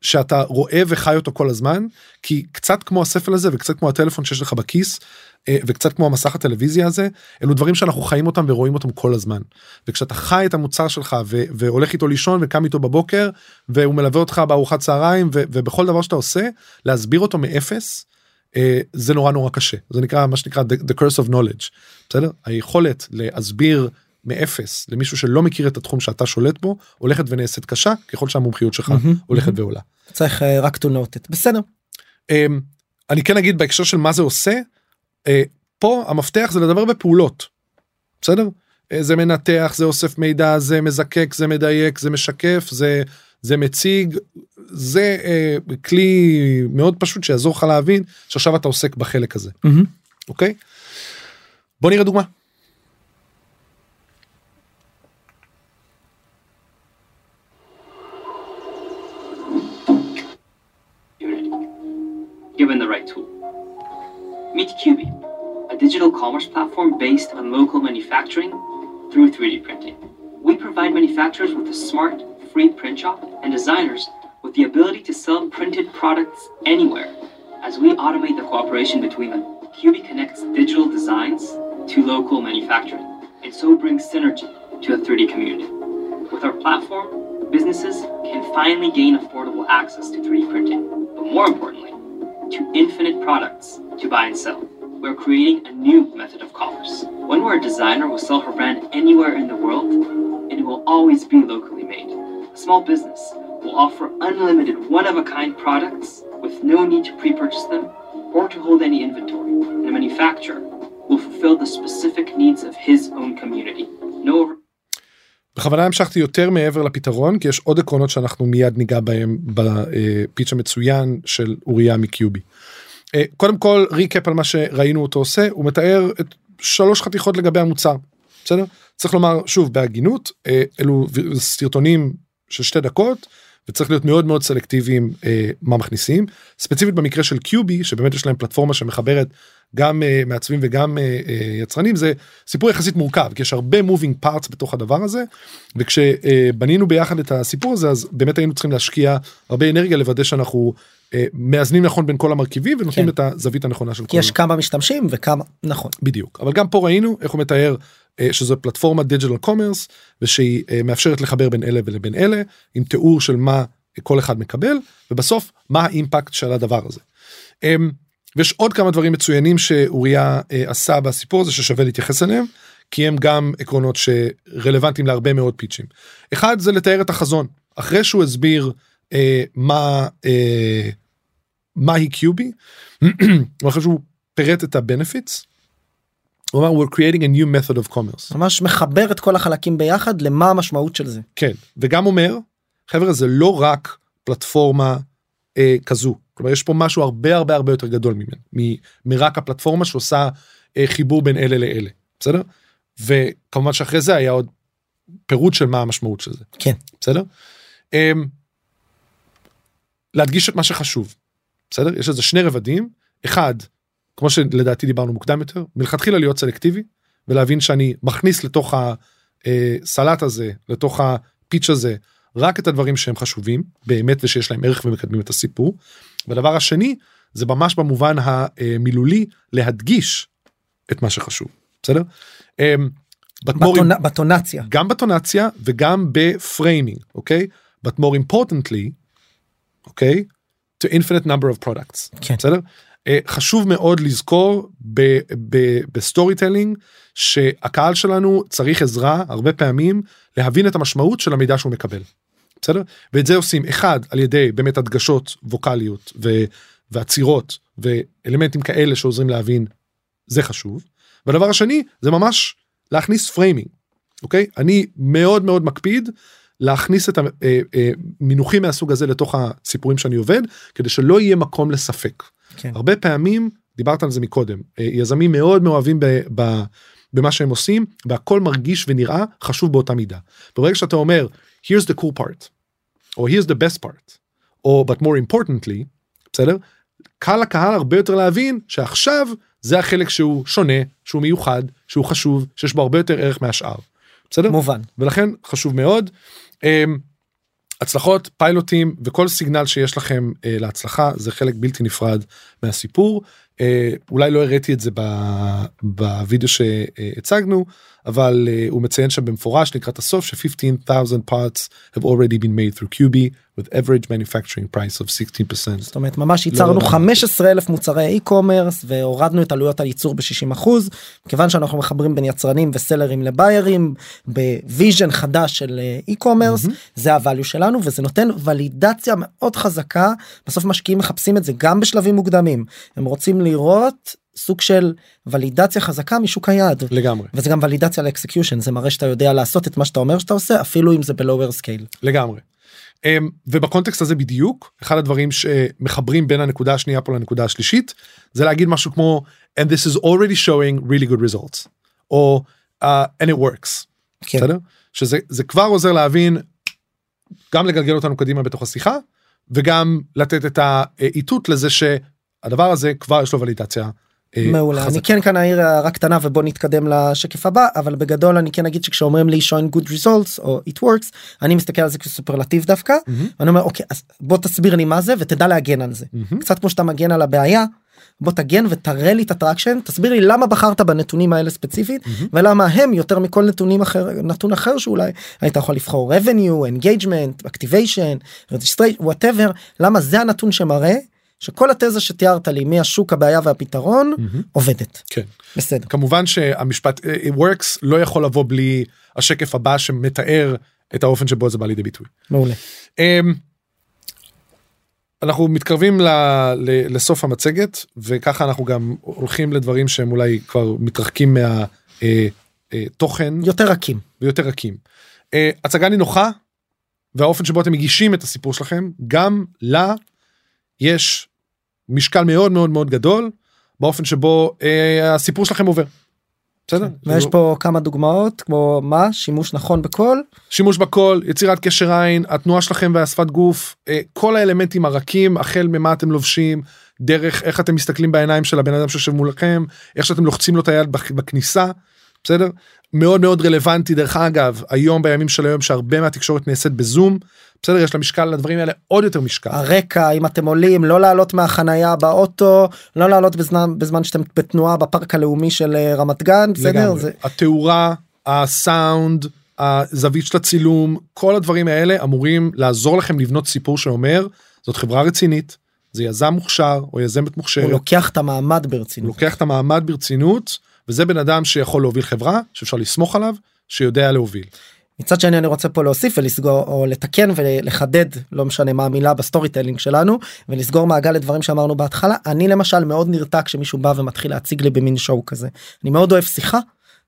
שאתה רואה וחי אותו כל הזמן כי קצת כמו הספל הזה וקצת כמו הטלפון שיש לך בכיס אה, וקצת כמו המסך הטלוויזיה הזה אלו דברים שאנחנו חיים אותם ורואים אותם כל הזמן. וכשאתה חי את המוצר שלך והולך איתו לישון וקם איתו בבוקר והוא מלווה אותך בארוחת צהריים ובכל דבר שאתה עושה להסביר אותו מאפס אה, זה נורא נורא קשה. זה נקרא מה שנקרא the curse of knowledge. בסדר? היכולת להסביר מאפס למישהו שלא מכיר את התחום שאתה שולט בו הולכת ונעשית קשה ככל שהמומחיות שלך מהמם, הולכת מהמם. ועולה. צריך אה, רק to note it בסדר אמ, אני כן אגיד בהקשר של מה זה עושה אה, פה המפתח זה לדבר בפעולות. בסדר? אה, זה מנתח זה אוסף מידע זה מזקק זה מדייק זה משקף זה זה מציג זה אה, כלי מאוד פשוט שיעזור לך להבין שעכשיו אתה עוסק בחלק הזה אוקיי? בוא נראה דוגמה. Right tool. Meet QB, a digital commerce platform based on local manufacturing through 3D printing. We provide manufacturers with a smart, free print shop and designers with the ability to sell printed products anywhere as we automate the cooperation between them. QB connects digital designs to local manufacturing and so brings synergy to the 3D community. With our platform, businesses can finally gain affordable access to 3D printing, but more importantly, to infinite products to buy and sell. We're creating a new method of commerce. When we're a designer will sell her brand anywhere in the world, and it will always be locally made. A small business will offer unlimited one-of-a-kind products with no need to pre-purchase them or to hold any inventory. And a manufacturer will fulfill the specific needs of his own community. No בכוונה המשכתי יותר מעבר לפתרון כי יש עוד עקרונות שאנחנו מיד ניגע בהם בפיץ' המצוין של אוריה מקיובי. אה, קודם כל ריקאפ על מה שראינו אותו עושה הוא מתאר את שלוש חתיכות לגבי המוצר. בסדר? צריך לומר שוב בהגינות אה, אלו סרטונים של שתי דקות וצריך להיות מאוד מאוד סלקטיביים אה, מה מכניסים ספציפית במקרה של קיובי שבאמת יש להם פלטפורמה שמחברת גם אה, מעצבים וגם אה, אה, יצרנים זה סיפור יחסית מורכב כי יש הרבה moving parts בתוך הדבר הזה וכשבנינו ביחד את הסיפור הזה אז באמת היינו צריכים להשקיע הרבה אנרגיה לוודא שאנחנו אה, מאזנים נכון בין כל המרכיבים ונותנים כן. את הזווית הנכונה של כל יש כמה משתמשים וכמה נכון בדיוק אבל גם פה ראינו איך הוא מתאר שזו פלטפורמה digital commerce ושהיא מאפשרת לחבר בין אלה ולבין אלה עם תיאור של מה כל אחד מקבל ובסוף מה האימפקט של הדבר הזה. ויש עוד כמה דברים מצוינים שאוריה אה, עשה בסיפור הזה ששווה להתייחס אליהם כי הם גם עקרונות שרלוונטיים להרבה מאוד פיצ'ים. אחד זה לתאר את החזון אחרי שהוא הסביר אה, מה אה, מהי קיובי אחרי שהוא פירט את ה-benefits. הוא אמר we're creating a new method of commerce ממש מחבר את כל החלקים ביחד למה המשמעות של זה. כן וגם אומר חבר'ה זה לא רק פלטפורמה אה, כזו כלומר יש פה משהו הרבה הרבה הרבה יותר גדול ממנו מרק הפלטפורמה שעושה אה, חיבור בין אלה לאלה בסדר? וכמובן שאחרי זה היה עוד פירוט של מה המשמעות של זה כן. בסדר. אה, להדגיש את מה שחשוב בסדר? יש לזה שני רבדים אחד כמו שלדעתי דיברנו מוקדם יותר מלכתחילה להיות סלקטיבי ולהבין שאני מכניס לתוך הסלט הזה לתוך הפיץ' הזה רק את הדברים שהם חשובים באמת ושיש להם ערך ומקדמים את הסיפור. והדבר השני זה ממש במובן המילולי להדגיש את מה שחשוב בסדר. אמ, בתונה, בטונציה גם בטונציה וגם בפריימינג אוקיי but more importantly אוקיי to infinite number of products כן. בסדר חשוב מאוד לזכור ב storytelling שהקהל שלנו צריך עזרה הרבה פעמים להבין את המשמעות של המידע שהוא מקבל. בסדר? ואת זה עושים אחד על ידי באמת הדגשות ווקאליות ו, ועצירות ואלמנטים כאלה שעוזרים להבין זה חשוב. והדבר השני זה ממש להכניס framing. אוקיי? אני מאוד מאוד מקפיד להכניס את המינוחים אה, מהסוג הזה לתוך הסיפורים שאני עובד כדי שלא יהיה מקום לספק. כן. הרבה פעמים דיברת על זה מקודם אה, יזמים מאוד מאוהבים ב, ב, במה שהם עושים והכל מרגיש ונראה חשוב באותה מידה. ברגע שאתה אומר here's the cool part או here's the best part או but more importantly בסדר קל לקהל הרבה יותר להבין שעכשיו זה החלק שהוא שונה שהוא מיוחד שהוא חשוב שיש בו הרבה יותר ערך מהשאר. בסדר? מובן. ולכן חשוב מאוד. הצלחות פיילוטים וכל סיגנל שיש לכם אה, להצלחה זה חלק בלתי נפרד מהסיפור אולי לא הראיתי את זה בווידאו שהצגנו אבל אה, הוא מציין שם במפורש לקראת הסוף ש-15,000 parts have already been made through QB with average manufacturing price of 16%. זאת אומרת ממש ייצרנו לא, לא. 15 אלף מוצרי e-commerce והורדנו את עלויות הייצור ב-60 אחוז כיוון שאנחנו מחברים בין יצרנים וסלרים לביירים ב vision חדש של אה, e-commerce מהמם. זה ה value שלנו וזה נותן ולידציה מאוד חזקה בסוף משקיעים מחפשים את זה גם בשלבים מוקדמים הם רוצים לראות סוג של ולידציה חזקה משוק היעד לגמרי וזה גם ולידציה ל execution זה מראה שאתה יודע לעשות את מה שאתה אומר שאתה עושה אפילו אם זה ב lower scale. לגמרי. Um, ובקונטקסט הזה בדיוק אחד הדברים שמחברים בין הנקודה השנייה פה לנקודה השלישית זה להגיד משהו כמו and this is already showing really good results או uh, and it works. כן. בסדר? שזה זה כבר עוזר להבין גם לגלגל אותנו קדימה בתוך השיחה וגם לתת את האיתות לזה שהדבר הזה כבר יש לו ולידציה. אה, מעולה אני. כן כאן אעיר הערה קטנה ובוא נתקדם לשקף הבא אבל בגדול אני כן אגיד שכשאומרים לי showing good results או it works אני מסתכל על זה כסופרלטיב דווקא מהמם, ואני אומר אוקיי אז בוא תסביר לי מה זה ותדע להגן על זה מהמם. קצת כמו שאתה מגן על הבעיה בוא תגן ותראה לי את ה traction תסביר לי למה בחרת בנתונים האלה ספציפית מהמם. ולמה הם יותר מכל נתונים אחר נתון אחר שאולי היית יכול לבחור revenue engagement activation registration whatever למה זה הנתון שמראה שכל התזה שתיארת לי מהשוק הבעיה והפתרון מהמם. עובדת כן. בסדר כמובן שהמשפט אה, it works לא יכול לבוא בלי השקף הבא שמתאר את האופן שבו זה בא לידי ביטוי. מעולה אמ, אנחנו מתקרבים ל, ל, לסוף המצגת וככה אנחנו גם הולכים לדברים שהם אולי כבר מתרחקים מהתוכן יותר רכים ויותר רכים. אה, הצגה נינוחה והאופן שבו אתם מגישים את הסיפור שלכם גם לה יש משקל מאוד מאוד מאוד גדול באופן שבו אה, הסיפור שלכם עובר. בסדר? ויש כאילו, פה כמה דוגמאות כמו מה שימוש נכון בכל שימוש בקול יצירת קשר עין התנועה שלכם והשפת גוף אה, כל האלמנטים הרכים החל ממה אתם לובשים דרך איך אתם מסתכלים בעיניים של הבן אדם שיושב מולכם איך שאתם לוחצים לו את היד בכ- בכניסה בסדר מאוד מאוד רלוונטי דרך אגב היום בימים של היום שהרבה מהתקשורת נעשית בזום בסדר יש למשקל לדברים האלה עוד יותר משקל הרקע אם אתם עולים לא לעלות מהחנייה באוטו לא לעלות בזמן בזמן שאתם בתנועה בפארק הלאומי של אה, רמת גן בסדר. זה התאורה הסאונד הזווית של הצילום כל הדברים האלה אמורים לעזור לכם לבנות סיפור שאומר זאת חברה רצינית זה יזם מוכשר או יזמת מוכשרת הוא לוקח את המעמד הוא ברצינות לוקח את המעמד ברצינות וזה בן אדם שיכול להוביל חברה שאפשר לסמוך עליו שיודע להוביל. מצד שני אני רוצה פה להוסיף ולסגור או לתקן ולחדד לא משנה מה המילה ב storytelling שלנו ולסגור מעגל לדברים שאמרנו בהתחלה אני למשל מאוד נרתע כשמישהו בא ומתחיל להציג לי במין show כזה אני מאוד אוהב שיחה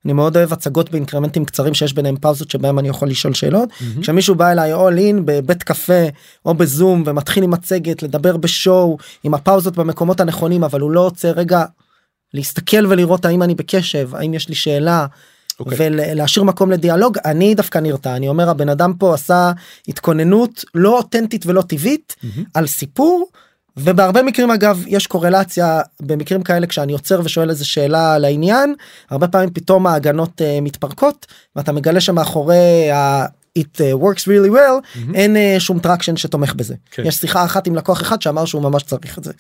אני מאוד אוהב הצגות באינקרמנטים קצרים שיש ביניהם פאוזות שבהם אני יכול לשאול שאלות. מהמם. כשמישהו בא אליי all in בבית קפה או בזום ומתחיל עם מצגת לדבר ב show עם הפאוזות במקומות הנכונים אבל הוא לא רוצה רגע להסתכל ולראות האם אני בקשב האם יש לי שאלה אוקיי. ולהשאיר מקום לדיאלוג אני דווקא נרתע אני אומר הבן אדם פה עשה התכוננות לא אותנטית ולא טבעית מהמם. על סיפור. ובהרבה מקרים אגב יש קורלציה במקרים כאלה כשאני עוצר ושואל איזה שאלה על העניין הרבה פעמים פתאום ההגנות אה, מתפרקות ואתה מגלה שמאחורי ה... it uh, works really well מהמם. אין אה, שום traction שתומך בזה כן. יש שיחה אחת עם לקוח אחד שאמר שהוא ממש צריך את זה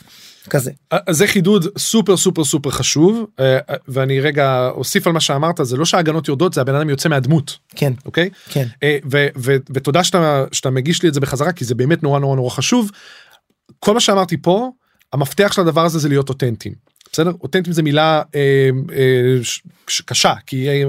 כזה אז זה חידוד סופר סופר סופר חשוב אה, ואני רגע אוסיף על מה שאמרת זה לא שההגנות יורדות זה הבן אדם יוצא מהדמות כן אוקיי כן אה, ו- ו- ותודה שאתה שאתה מגיש לי את זה בחזרה כי זה באמת נורא נורא נורא חשוב. כל מה שאמרתי פה המפתח של הדבר הזה זה להיות אותנטיים. בסדר? אותנטיים זה מילה אה, אה, ש- ש- קשה כי אה,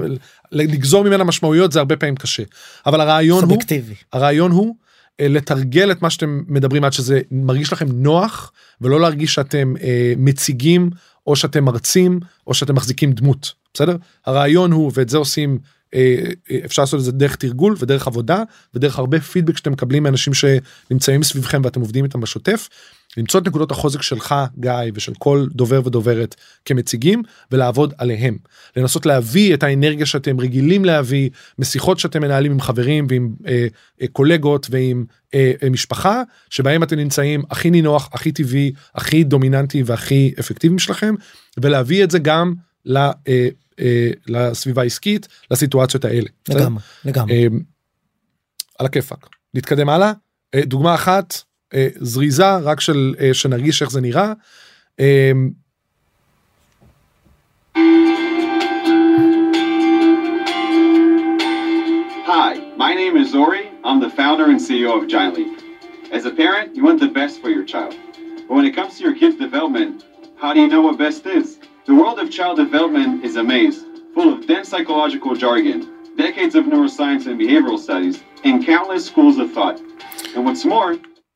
לגזור ממנה משמעויות זה הרבה פעמים קשה. אבל הרעיון הוא סובייקטיבי. הרעיון הוא אה, לתרגל את מה שאתם מדברים עד שזה מרגיש לכם נוח ולא להרגיש שאתם אה, מציגים או שאתם מרצים או שאתם מחזיקים דמות בסדר? הרעיון הוא ואת זה עושים אה, אה, אפשר לעשות את זה דרך תרגול ודרך עבודה ודרך הרבה פידבק שאתם מקבלים מאנשים שנמצאים סביבכם ואתם עובדים איתם בשוטף. למצוא את נקודות החוזק שלך גיא ושל כל דובר ודוברת כמציגים ולעבוד עליהם לנסות להביא את האנרגיה שאתם רגילים להביא משיחות שאתם מנהלים עם חברים ועם אה, אה, קולגות ועם אה, אה, משפחה שבהם אתם נמצאים הכי נינוח הכי טבעי הכי דומיננטי והכי אפקטיביים שלכם ולהביא את זה גם ל, אה, אה, לסביבה העסקית לסיטואציות האלה. לגמרי לגמרי אה, על הכיפאק. נתקדם הלאה. אה, דוגמה אחת אה, זריזה רק של אה, שנרגיש איך זה נראה. אה, Hi, my name is Zori. I'm the founder and CEO of Giant Leap. As a parent, you want the best for your child. But when it comes to your kid's development, how do you know what best is? The world of child development is a maze, full of dense psychological jargon, decades of neuroscience and behavioral studies, and countless schools of thought. And what's more,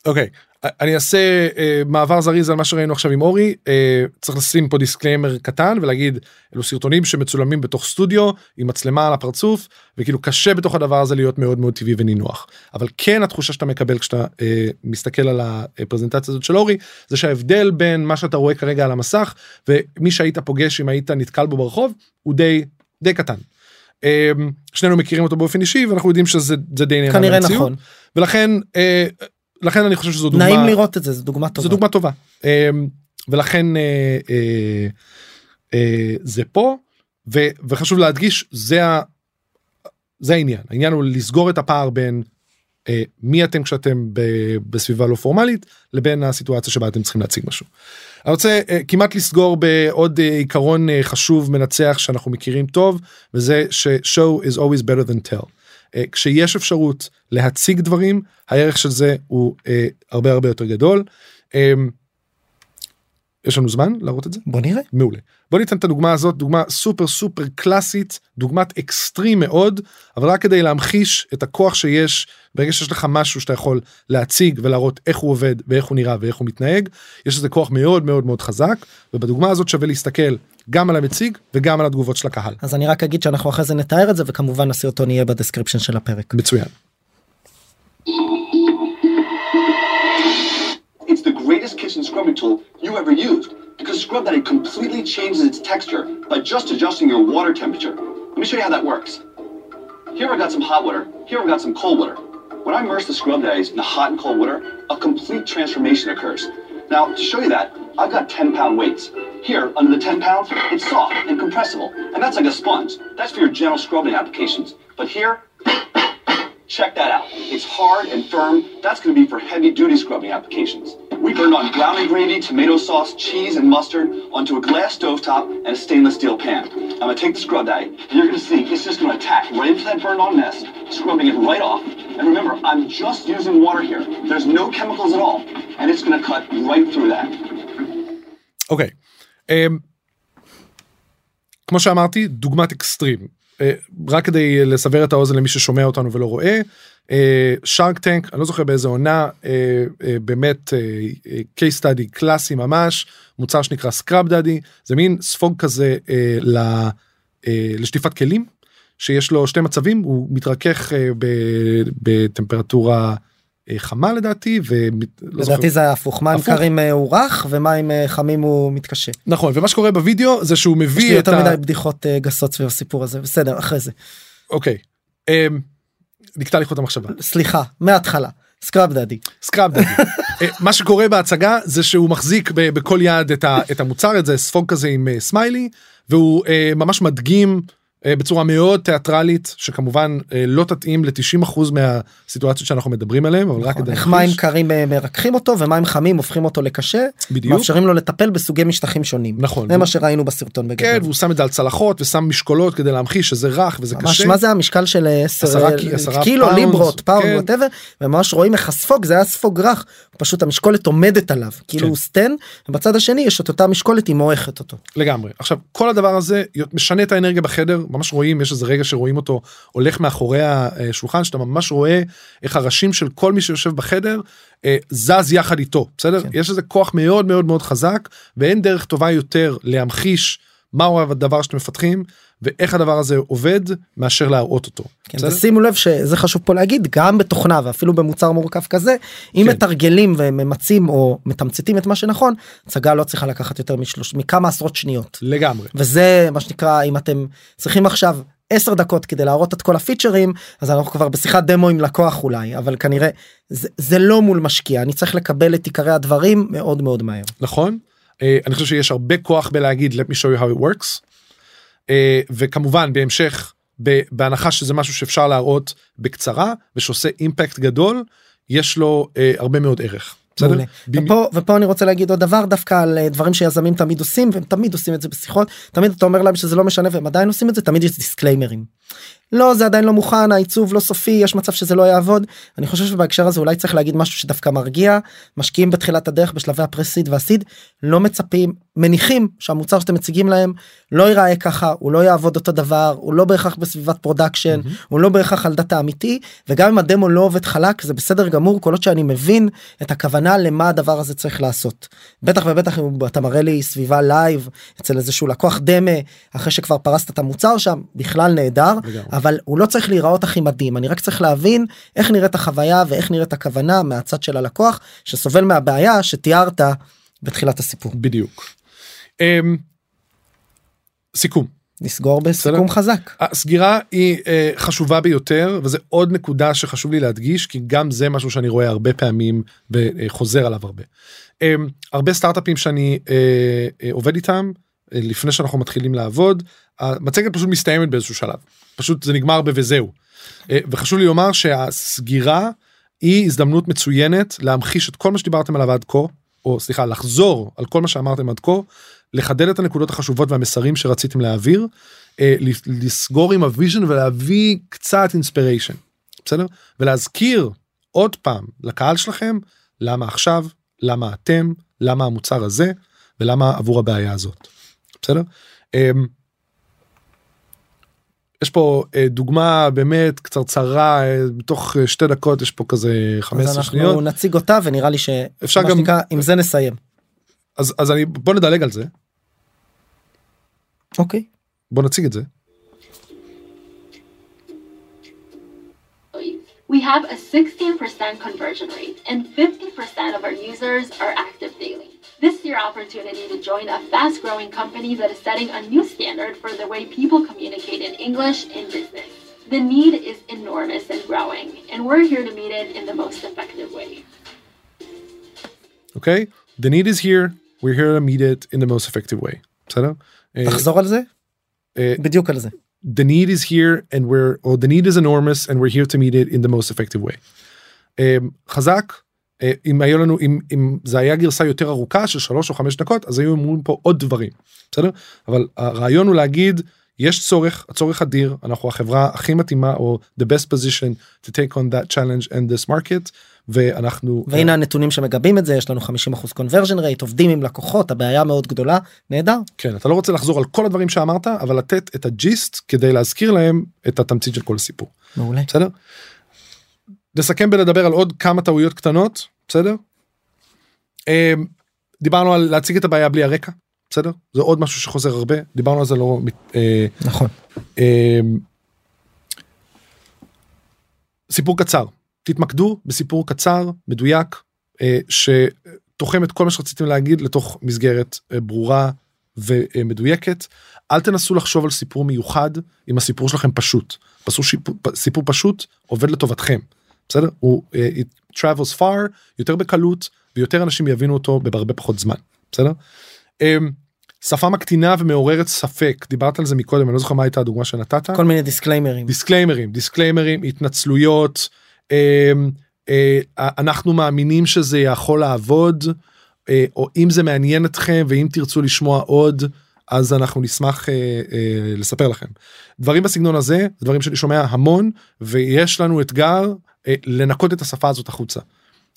אוקיי אני אעשה אה, מעבר זריז על מה שראינו עכשיו עם אורי אה, צריך לשים פה disclaimer קטן ולהגיד אלו סרטונים שמצולמים בתוך סטודיו עם מצלמה על הפרצוף וכאילו קשה בתוך הדבר הזה להיות מאוד מאוד טבעי ונינוח אבל כן התחושה שאתה מקבל כשאתה אה, מסתכל על הפרזנטציה הזאת של אורי זה שההבדל בין מה שאתה רואה כרגע על המסך ומי שהיית פוגש אם היית נתקל בו ברחוב הוא די די קטן. אה, שנינו מכירים אותו באופן אישי ואנחנו יודעים שזה זה די נהנה כנראה. נכון ולכן אה, לכן אני חושב שזו דוגמה נעים לראות את זה זו דוגמה טובה זו דוגמה טובה אמ, ולכן אה, אה, אה, זה פה ו, וחשוב להדגיש זה ה, זה העניין העניין הוא לסגור את הפער בין מי אתם כשאתם ב, בסביבה לא פורמלית לבין הסיטואציה שבה אתם צריכים להציג משהו. אני רוצה כמעט לסגור בעוד עיקרון חשוב מנצח שאנחנו מכירים טוב וזה ש-show is always better than tell. אה, כשיש אפשרות להציג דברים הערך של זה הוא אה, הרבה הרבה יותר גדול. יש לנו זמן להראות את זה? בוא נראה מעולה. בוא ניתן את הדוגמה הזאת דוגמה סופר סופר קלאסית דוגמת אקסטרים מאוד אבל רק כדי להמחיש את הכוח שיש ברגע שיש לך משהו שאתה יכול להציג ולהראות איך הוא עובד ואיך הוא נראה ואיך הוא מתנהג יש לזה כוח מאוד מאוד מאוד חזק ובדוגמה הזאת שווה להסתכל גם על המציג וגם על התגובות של הקהל. אז אני רק אגיד שאנחנו אחרי זה נתאר את זה וכמובן הסרטון יהיה ב description של הפרק. מצוין. Kitchen scrubbing tool you ever used because Scrub Daddy completely changes its texture by just adjusting your water temperature. Let me show you how that works. Here I've got some hot water, here I've got some cold water. When I immerse the Scrub Daddies in the hot and cold water, a complete transformation occurs. Now, to show you that, I've got 10 pound weights. Here, under the 10 pounds, it's soft and compressible, and that's like a sponge. That's for your general scrubbing applications. But here, Check that out. It's hard and firm. That's going to be for heavy duty scrubbing applications. We burned on brown and gravy, tomato sauce, cheese, and mustard onto a glass stovetop and a stainless steel pan. I'm going to take the scrub daddy, and you're going to see it's just going to attack right into that burned on mess, scrubbing it right off. And remember, I'm just using water here. There's no chemicals at all, and it's going to cut right through that. אוקיי. אמ, כמו שאמרתי דוגמת אקסטרים אה, רק כדי לסבר את האוזן למי ששומע אותנו ולא רואה שארק טנק אני לא זוכר באיזה עונה אה, אה, באמת case study קלאסי ממש מוצר שנקרא סקראב דאדי זה מין ספוג כזה אה, לשטיפת כלים שיש לו שתי מצבים הוא מתרכך אה, בטמפרטורה אה, חמה לדעתי ולא זוכר. לדעתי זה היה הפוך מים. קרים אה, הוא רך ומים אה, חמים הוא מתקשה. נכון ומה שקורה בווידאו זה שהוא יש לי מביא יותר. מדי בדיחות אה, גסות סביב הסיפור הזה בסדר אחרי זה אוקיי. אמ, נקטע לי חוט המחשבה. סליחה מההתחלה Scrub Daddy Scrub. (laughs) אה, מה שקורה בהצגה זה שהוא מחזיק בכל יד את, המוצר את זה ספוג כזה עם אה, סמיילי והוא אה, ממש מדגים אה, בצורה מאוד תיאטרלית שכמובן אה, לא תתאים ל-90% מהסיטואציות שאנחנו מדברים עליהם אבל רק כדי נכון, איך. מים קרים אה, מרככים אותו ומים חמים הופכים אותו לקשה בדיוק. מאפשרים לו לטפל בסוגי משטחים שונים נכון. זה מה שראינו בסרטון כן בגדול. והוא שם את זה על צלחות ושם משקולות כדי להמחיש שזה רך וזה ממש קשה. מה זה המשקל של אה, עשר עשרה אה, קי- עשרה קילו pound, ליברות pound כן. whatever וממש רואים איך הספוג זה היה ספוג רך פשוט המשקולת עומדת עליו כאילו כן. הוא סטן ובצד השני יש את אותה משקולת היא מועכת אותו. לגמרי עכשיו כל הדבר הזה משנה את האנרגיה בחדר ממש רואים יש איזה רגע שרואים אותו הולך מאחורי השולחן שאתה ממש רואה איך הראשים של כל מי שיושב בחדר אה, זז יחד איתו בסדר כן. יש איזה כוח מאוד מאוד מאוד חזק ואין דרך טובה יותר להמחיש מהו הדבר שאתם מפתחים ואיך הדבר הזה עובד מאשר להראות אותו. כן? ושימו לב שזה חשוב פה להגיד גם בתוכנה ואפילו במוצר מורכב כזה אם כן. מתרגלים וממצים או מתמצתים את מה שנכון הצגה לא צריכה לקחת יותר משלוש מכמה עשרות שניות לגמרי וזה מה שנקרא אם אתם צריכים עכשיו 10 דקות כדי להראות את כל הפיצ'רים אז אנחנו כבר בשיחת דמו עם לקוח אולי אבל כנראה זה, זה לא מול משקיע אני צריך לקבל את עיקרי הדברים מאוד מאוד מהר. נכון אני חושב שיש הרבה כוח בלהגיד let me show you how it works אה, וכמובן בהמשך בהנחה שזה משהו שאפשר להראות בקצרה ושעושה אימפקט גדול יש לו אה, הרבה מאוד ערך. בסדר? ופה, ופה אני רוצה להגיד עוד דבר דווקא על אה, דברים שיזמים תמיד עושים והם תמיד עושים את זה בשיחות תמיד אתה אומר להם שזה לא משנה והם עדיין עושים את זה תמיד יש דיסקליימרים. לא זה עדיין לא מוכן העיצוב לא סופי יש מצב שזה לא יעבוד אני חושב שבהקשר הזה אולי צריך להגיד משהו שדווקא מרגיע משקיעים בתחילת הדרך בשלבי הפרסיד והסיד לא מצפים מניחים שהמוצר שאתם מציגים להם לא ייראה ככה הוא לא יעבוד אותו דבר הוא לא בהכרח בסביבת production הוא לא בהכרח על דאטה אמיתי וגם אם הדמו לא עובד חלק זה בסדר גמור כל עוד שאני מבין את הכוונה למה הדבר הזה צריך לעשות. בטח ובטח אם אתה מראה לי סביבה live אצל איזשהו לקוח דמה אחרי שכבר פרסת את המוצר שם בכלל נהדר. אבל הוא לא צריך להיראות הכי מדהים אני רק צריך להבין איך נראית החוויה ואיך נראית הכוונה מהצד של הלקוח שסובל מהבעיה שתיארת בתחילת הסיפור. בדיוק. אמ, סיכום נסגור בסיכום חזק. הסגירה היא אה, חשובה ביותר וזה עוד נקודה שחשוב לי להדגיש כי גם זה משהו שאני רואה הרבה פעמים וחוזר עליו הרבה. אה, הרבה סטארט-אפים שאני אה, אה, עובד איתם אה, לפני שאנחנו מתחילים לעבוד המצגת פשוט מסתיימת באיזשהו שלב פשוט זה נגמר ב"וזהו". אה, וחשוב לי לומר שהסגירה היא הזדמנות מצוינת להמחיש את כל מה שדיברתם עליו עד כה או סליחה לחזור על כל מה שאמרתם עד כה לחדד את הנקודות החשובות והמסרים שרציתם להעביר אה, לסגור עם ה vision ולהביא קצת inspiration בסדר ולהזכיר עוד פעם לקהל שלכם למה עכשיו למה אתם למה המוצר הזה ולמה עבור הבעיה הזאת בסדר. יש פה אה, דוגמה באמת קצרצרה אה, בתוך אה, שתי דקות יש פה כזה אז 15 שניות אנחנו נציג אותה ונראה לי שמה אפשר גם- שנקרא עם זה נסיים. אז אז אני בוא נדלג על זה אוקיי. בוא נציג את זה. We have a 16% conversion rate, and 50% of our users are active daily. This is your opportunity to join a fast growing company that is setting a new standard for the way people communicate in English in business. The need is enormous and growing, and we're here to meet it in the most effective way. אוקיי? The need is here, we're here to meet it in the most effective way. בסדר? אה, תחזור על זה אה, בדיוק על זה. the need is here and we're or the need is enormous and we're here to meet it in the most effective way. אה, חזק אה, אם היה לנו אם אם זה היה גרסה יותר ארוכה של שלוש או חמש דקות אז היו אומרים פה עוד דברים בסדר? אבל הרעיון הוא להגיד יש צורך הצורך אדיר אנחנו החברה הכי מתאימה או the best position to take on that challenge and this market ואנחנו והנה הנתונים שמגבים את זה יש לנו 50% conversion rate עובדים עם לקוחות הבעיה מאוד גדולה נהדר. כן אתה לא רוצה לחזור על כל הדברים שאמרת אבל לתת את הג'יסט כדי להזכיר להם את התמצית של כל הסיפור. מעולה. בסדר. נסכם בלדבר על עוד כמה טעויות קטנות בסדר. אמ, דיברנו על להציג את הבעיה בלי הרקע בסדר? זה עוד משהו שחוזר הרבה דיברנו על זה לא אה, נכון. אה, סיפור קצר. תתמקדו בסיפור קצר מדויק אה, שתוחם את כל מה שרציתם להגיד לתוך מסגרת אה, ברורה ומדויקת. אל תנסו לחשוב על סיפור מיוחד אם הסיפור שלכם פשוט. סיפור פשוט עובד לטובתכם בסדר הוא אה, it travels far יותר בקלות ויותר אנשים יבינו אותו בהרבה פחות זמן בסדר. אמ, שפה מקטינה ומעוררת ספק דיברת על זה מקודם אני לא זוכר מה הייתה הדוגמה שנתת כל מיני דיסקליימרים דיסקליימרים דיסקליימרים התנצלויות אמ, אה, אנחנו מאמינים שזה יכול לעבוד אה, או אם זה מעניין אתכם ואם תרצו לשמוע עוד אז אנחנו נשמח אה, אה, לספר לכם. דברים בסגנון הזה דברים שאני שומע המון ויש לנו אתגר לנקות את השפה הזאת החוצה.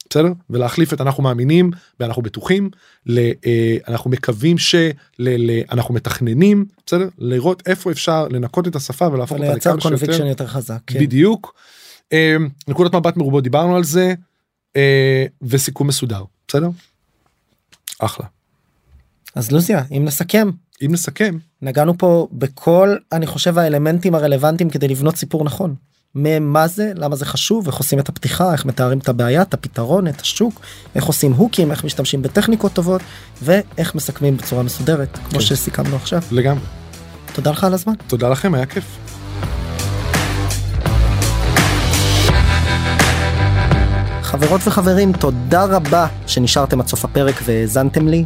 בסדר ולהחליף את אנחנו מאמינים ואנחנו בטוחים ל, uh, אנחנו מקווים שאנחנו מתכננים בסדר לראות איפה אפשר לנקות את השפה ולהפוך אותה לייצר קונביקשן יותר חזק כן. בדיוק. Uh, נקודת מבט מרובות דיברנו על זה uh, וסיכום מסודר בסדר. אחלה. אז לוזיה אם נסכם אם נסכם נגענו פה בכל אני חושב האלמנטים הרלוונטיים כדי לבנות סיפור נכון. מה זה למה זה חשוב איך עושים את הפתיחה איך מתארים את הבעיה את הפתרון את השוק איך עושים הוקים איך משתמשים בטכניקות טובות ואיך מסכמים בצורה מסודרת כמו כן. שסיכמנו עכשיו לגמרי תודה לך על הזמן תודה לכם היה כיף. חברות וחברים תודה רבה שנשארתם עד סוף הפרק והאזנתם לי.